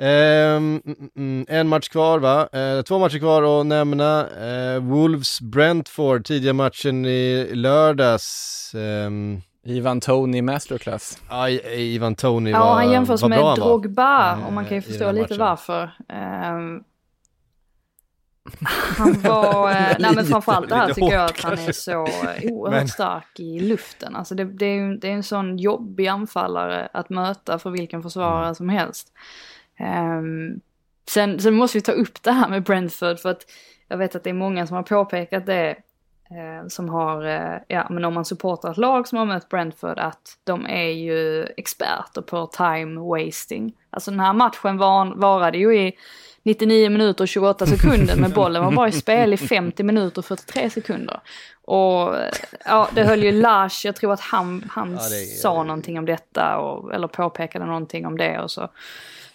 Mm, mm, en match kvar va? Eh, två matcher kvar att nämna. Eh, Wolves Brentford, tidiga matchen i lördags. Ehm, Ivan Tony Masterclass. Ja, Ivan Tony Ja, var, han jämförs med bra var. Drogba Eh, och man kan ju förstå lite matchen. varför. Ehm, han var, eh, nej men framförallt det här tycker jag att han är så eh, oerhört Men- stark i luften. Alltså det, det, är ju det är en sån jobbig anfallare att möta för vilken försvarare Mm. som helst. Ehm, sen, sen måste vi ta upp det här med Brentford för att jag vet att det är många som har påpekat det eh, som har, eh, ja men om man supportar ett lag som har mött Brentford att de är ju experter på time wasting. Alltså den här matchen var, varade ju i 99 minuter och 28 sekunder men bollen var bara i spel i 50 minuter och 43 sekunder. Och eh, ja, det höll ju Lars, jag tror att han, han Ja, det sa någonting om detta och, eller påpekade någonting om det och så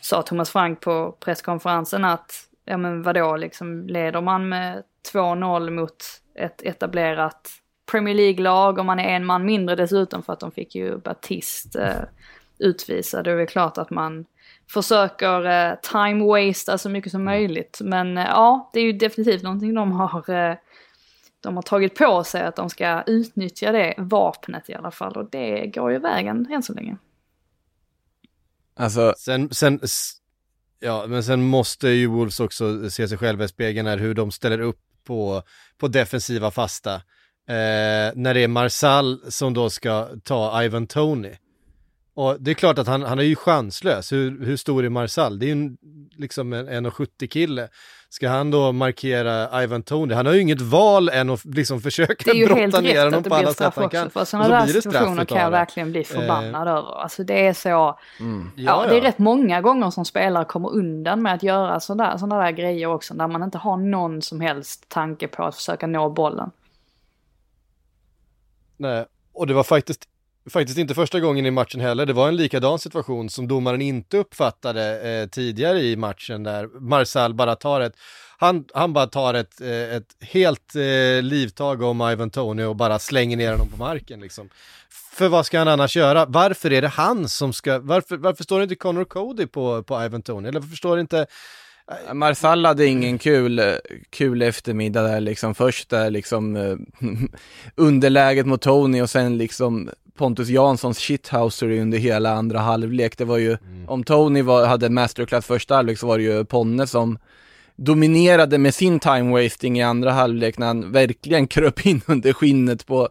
sa Thomas Frank på presskonferensen att ja men vadå liksom leder man med 2-0 mot ett etablerat Premier League-lag och man är en man mindre dessutom för att de fick ju Batist eh, utvisad. Det är väl klart att man försöker eh, time waste så mycket som möjligt. Men eh, ja, det är ju definitivt någonting de har eh, de har tagit på sig att de ska utnyttja det vapnet i alla fall och det går ju vägen än så länge. Alltså, Sen, sen, ja, men sen måste ju Wolves också se sig själva i spegeln här, hur de ställer upp på, på defensiva fasta. Eh, när det är Marsal som då ska ta Ivan Tony. Och det är klart att han, han är ju chanslös. Hur, hur stor är Marsal? Det är ju en, liksom en 1,70 kille. Ska han då markera Ivan Tony? Han har ju inget val än att liksom försöka Det är ju helt brotta ner rätt honom på blir alla sätt han också, kan. för sådana så där situationer kan jag verkligen bli förbannad över. Alltså det är så, mm. ja, det är rätt många gånger som spelare kommer undan med att göra sådana såna där grejer också, där man inte har någon som helst tanke på att försöka nå bollen. Nej, och det var faktiskt, faktiskt inte första gången i matchen heller. Det var en likadan situation som domaren inte uppfattade eh, tidigare i matchen där Marcel bara tar ett, han, han bara tar ett, eh, ett helt eh, livtag om Ivan Tony och bara slänger ner honom på marken liksom. För vad ska han annars göra? Varför är det han som ska, varför, varför står det inte Connor Cody på, på Ivan Tony? Eller varför står det inte, eh, Marsall hade ingen kul, kul eftermiddag där liksom. Först där liksom eh, underläget mot Tony och sen liksom Pontus Janssons shithousery under hela andra halvlek. Det var ju, om Tony var, hade masterclass första halvlek så var det ju Ponne som dominerade med sin time wasting i andra halvlek när han verkligen kröp in under skinnet på,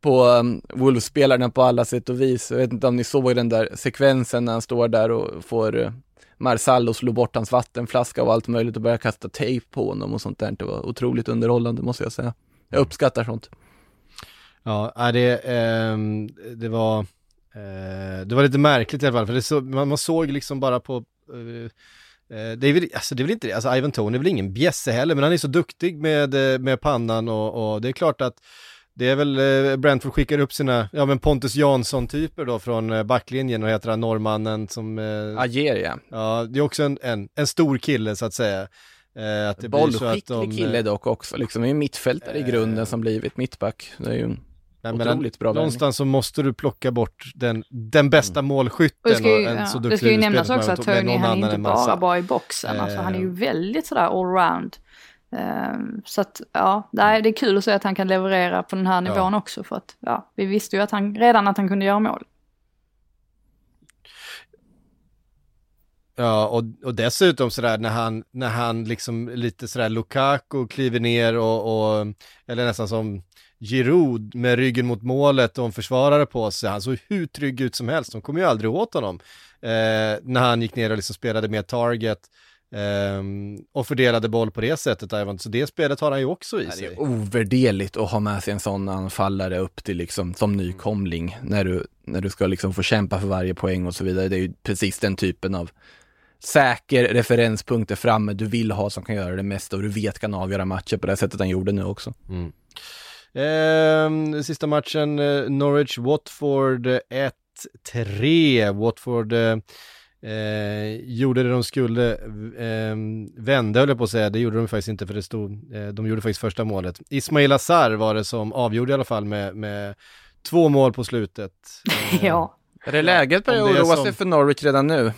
på um, Wolves-spelarna på alla sätt och vis. Jag vet inte om ni såg den där sekvensen när han står där och får uh, Marsallo slå bort hans vattenflaska och allt möjligt och börja kasta tejp på honom och sånt där. Det var otroligt underhållande måste jag säga. Jag uppskattar sånt. Ja, nej, det, ehm, det var eh, det var lite märkligt i alla fall, för så, man, man såg liksom bara på eh, eh, det är, väl, alltså det är väl inte det, alltså Ivan Tony är väl ingen bjässe heller, men han är så duktig med, eh, med pannan och, och det är klart att det är väl, eh, Brentford skickar upp sina, ja men Pontus Jansson-typer då från eh, backlinjen, och heter han norrmannen som, eh, Ager ja. ja det är också en, en, en stor kille så att säga. Eh, att det blir så att Bollskicklig de, kille dock också, liksom är mittfältare i grunden Eh. som blivit mittback. Det är ju en Nej, men otroligt bra. Någonstans så måste du plocka bort den, den bästa målskytten Och det ska ju, och en ja, så det ska ju nämnas också att Tony, han är inte bara bra i boxen, alltså han är ju Eh. väldigt sådär allround. Um, så att ja, nej, det är kul att se att han kan leverera på den här nivån också för att ja, vi visste ju att han, redan att han kunde göra mål. Ja, och, och dessutom sådär när han, när han liksom lite sådär Lukaku kliver ner och, och eller nästan som Giroud med ryggen mot målet och en försvarare på sig, han såg hur trygg ut som helst, de kom ju aldrig åt honom. Eh, när han gick ner och liksom spelade med target ehm, och fördelade boll på det sättet, Ivan. så det spelet har han ju också i Det sig. är ovärderligt att ha med sig en sån anfallare upp till liksom som nykomling när du, när du ska liksom få kämpa för varje poäng och så vidare. Det är ju precis den typen av säker referenspunkter framme du vill ha som kan göra det mesta och du vet kan avgöra matcher på det sättet han gjorde nu också. Ehm, sista matchen, eh, Norwich-Watford eh, 1-3. Watford eh, eh, gjorde det de skulle, eh, vände höll jag på att säga, det gjorde de faktiskt inte för det stod, eh, de gjorde faktiskt första målet. Ismail Azar var det som avgjorde i alla fall med, med två mål på slutet. Eh, Ja, Är det läget börjar är oroa som- sig för Norwich redan nu?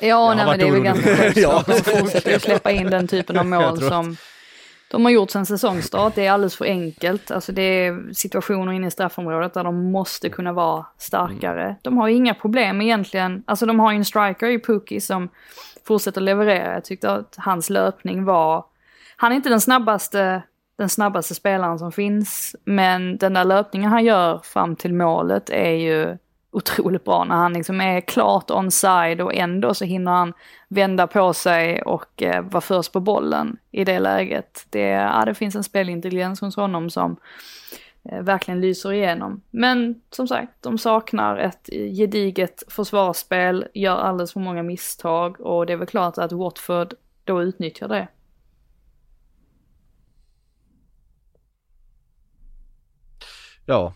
ja nej, men det är väl ganska självklart. Fortsätter ju släppa in den typen av mål att- som de har gjort sedan säsongstart. Det är alldeles för enkelt. Alltså det är situationer inne i straffområdet där de måste kunna vara starkare. De har inga problem egentligen. Alltså de har ju en striker i Pookie som fortsätter leverera. Jag tyckte att hans löpning var... Han är inte den snabbaste, den snabbaste spelaren som finns. Men den där löpningen han gör fram till målet är ju otroligt bra när han liksom är klart onside och ändå så hinner han vända på sig och eh, vara först på bollen i det läget. Det, ja, det finns en spelintelligens hos honom som eh, verkligen lyser igenom. Men som sagt, de saknar ett gediget försvarsspel, gör alldeles för många misstag och det är väl klart att Watford då utnyttjar det. Ja.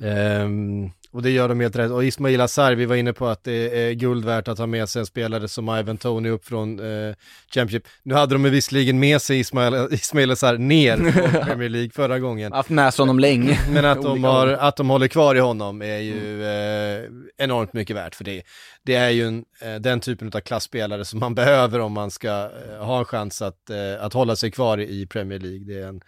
Um, och det gör de helt rätt. Och Ismail Azar, vi var inne på att det är guld värt att ha med sig en spelare som Ivan Tony upp från eh, Championship. Nu hade de visserligen med sig Ismail, Ismail Azar ner från Premier League förra gången. Haft med sig honom länge. Men att de, har, att de håller kvar i honom är ju eh, enormt mycket värt för det. Det är ju en, eh, den typen av klassspelare som man behöver om man ska eh, ha en chans att, eh, att hålla sig kvar i Premier League. Det är en,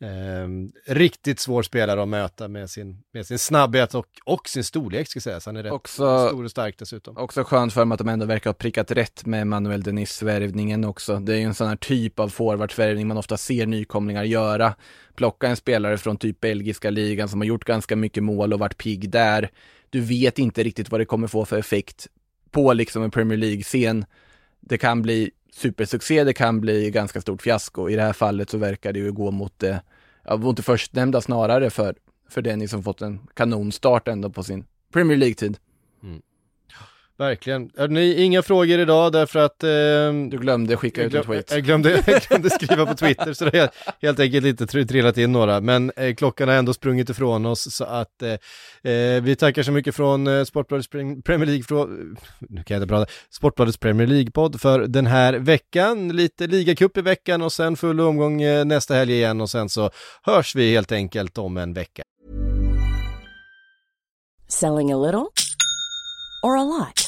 Eh, riktigt svår spelare att möta med sin, med sin snabbhet och, och sin storlek ska jag säga. Så han är rätt Också- stor och stark dessutom. Också skönt för mig att de ändå verkar ha prickat rätt med Manuel Denis-värvningen också. Det är ju en sån här typ av forwardsvärvning man ofta ser nykomlingar göra. Plocka en spelare från typ belgiska ligan som har gjort ganska mycket mål och varit pigg där. Du vet inte riktigt vad det kommer få för effekt på liksom en Premier League-scen. Det kan bli supersuccé, det kan bli ganska stort fiasko. I det här fallet så verkar det ju gå mot det, ja, mot det förstnämnda snarare för, för Dennis som fått en kanonstart ändå på sin Premier League-tid. Mm. Verkligen. Är ni inga frågor idag därför att ehm, Du glömde skicka ut en tweet. jag, glömde, jag glömde skriva på Twitter så det har helt enkelt inte tr- trillat in några. Men eh, klockan har ändå sprungit ifrån oss så att eh, eh, vi tackar så mycket från eh, Sportbladets Pre- Premier League, från, nu kan jag inte prata, Sportbladets Premier League-podd för den här veckan. Lite ligacup i veckan och sen full omgång eh, nästa helg igen och sen så hörs vi helt enkelt om en vecka. Selling a little or a lot?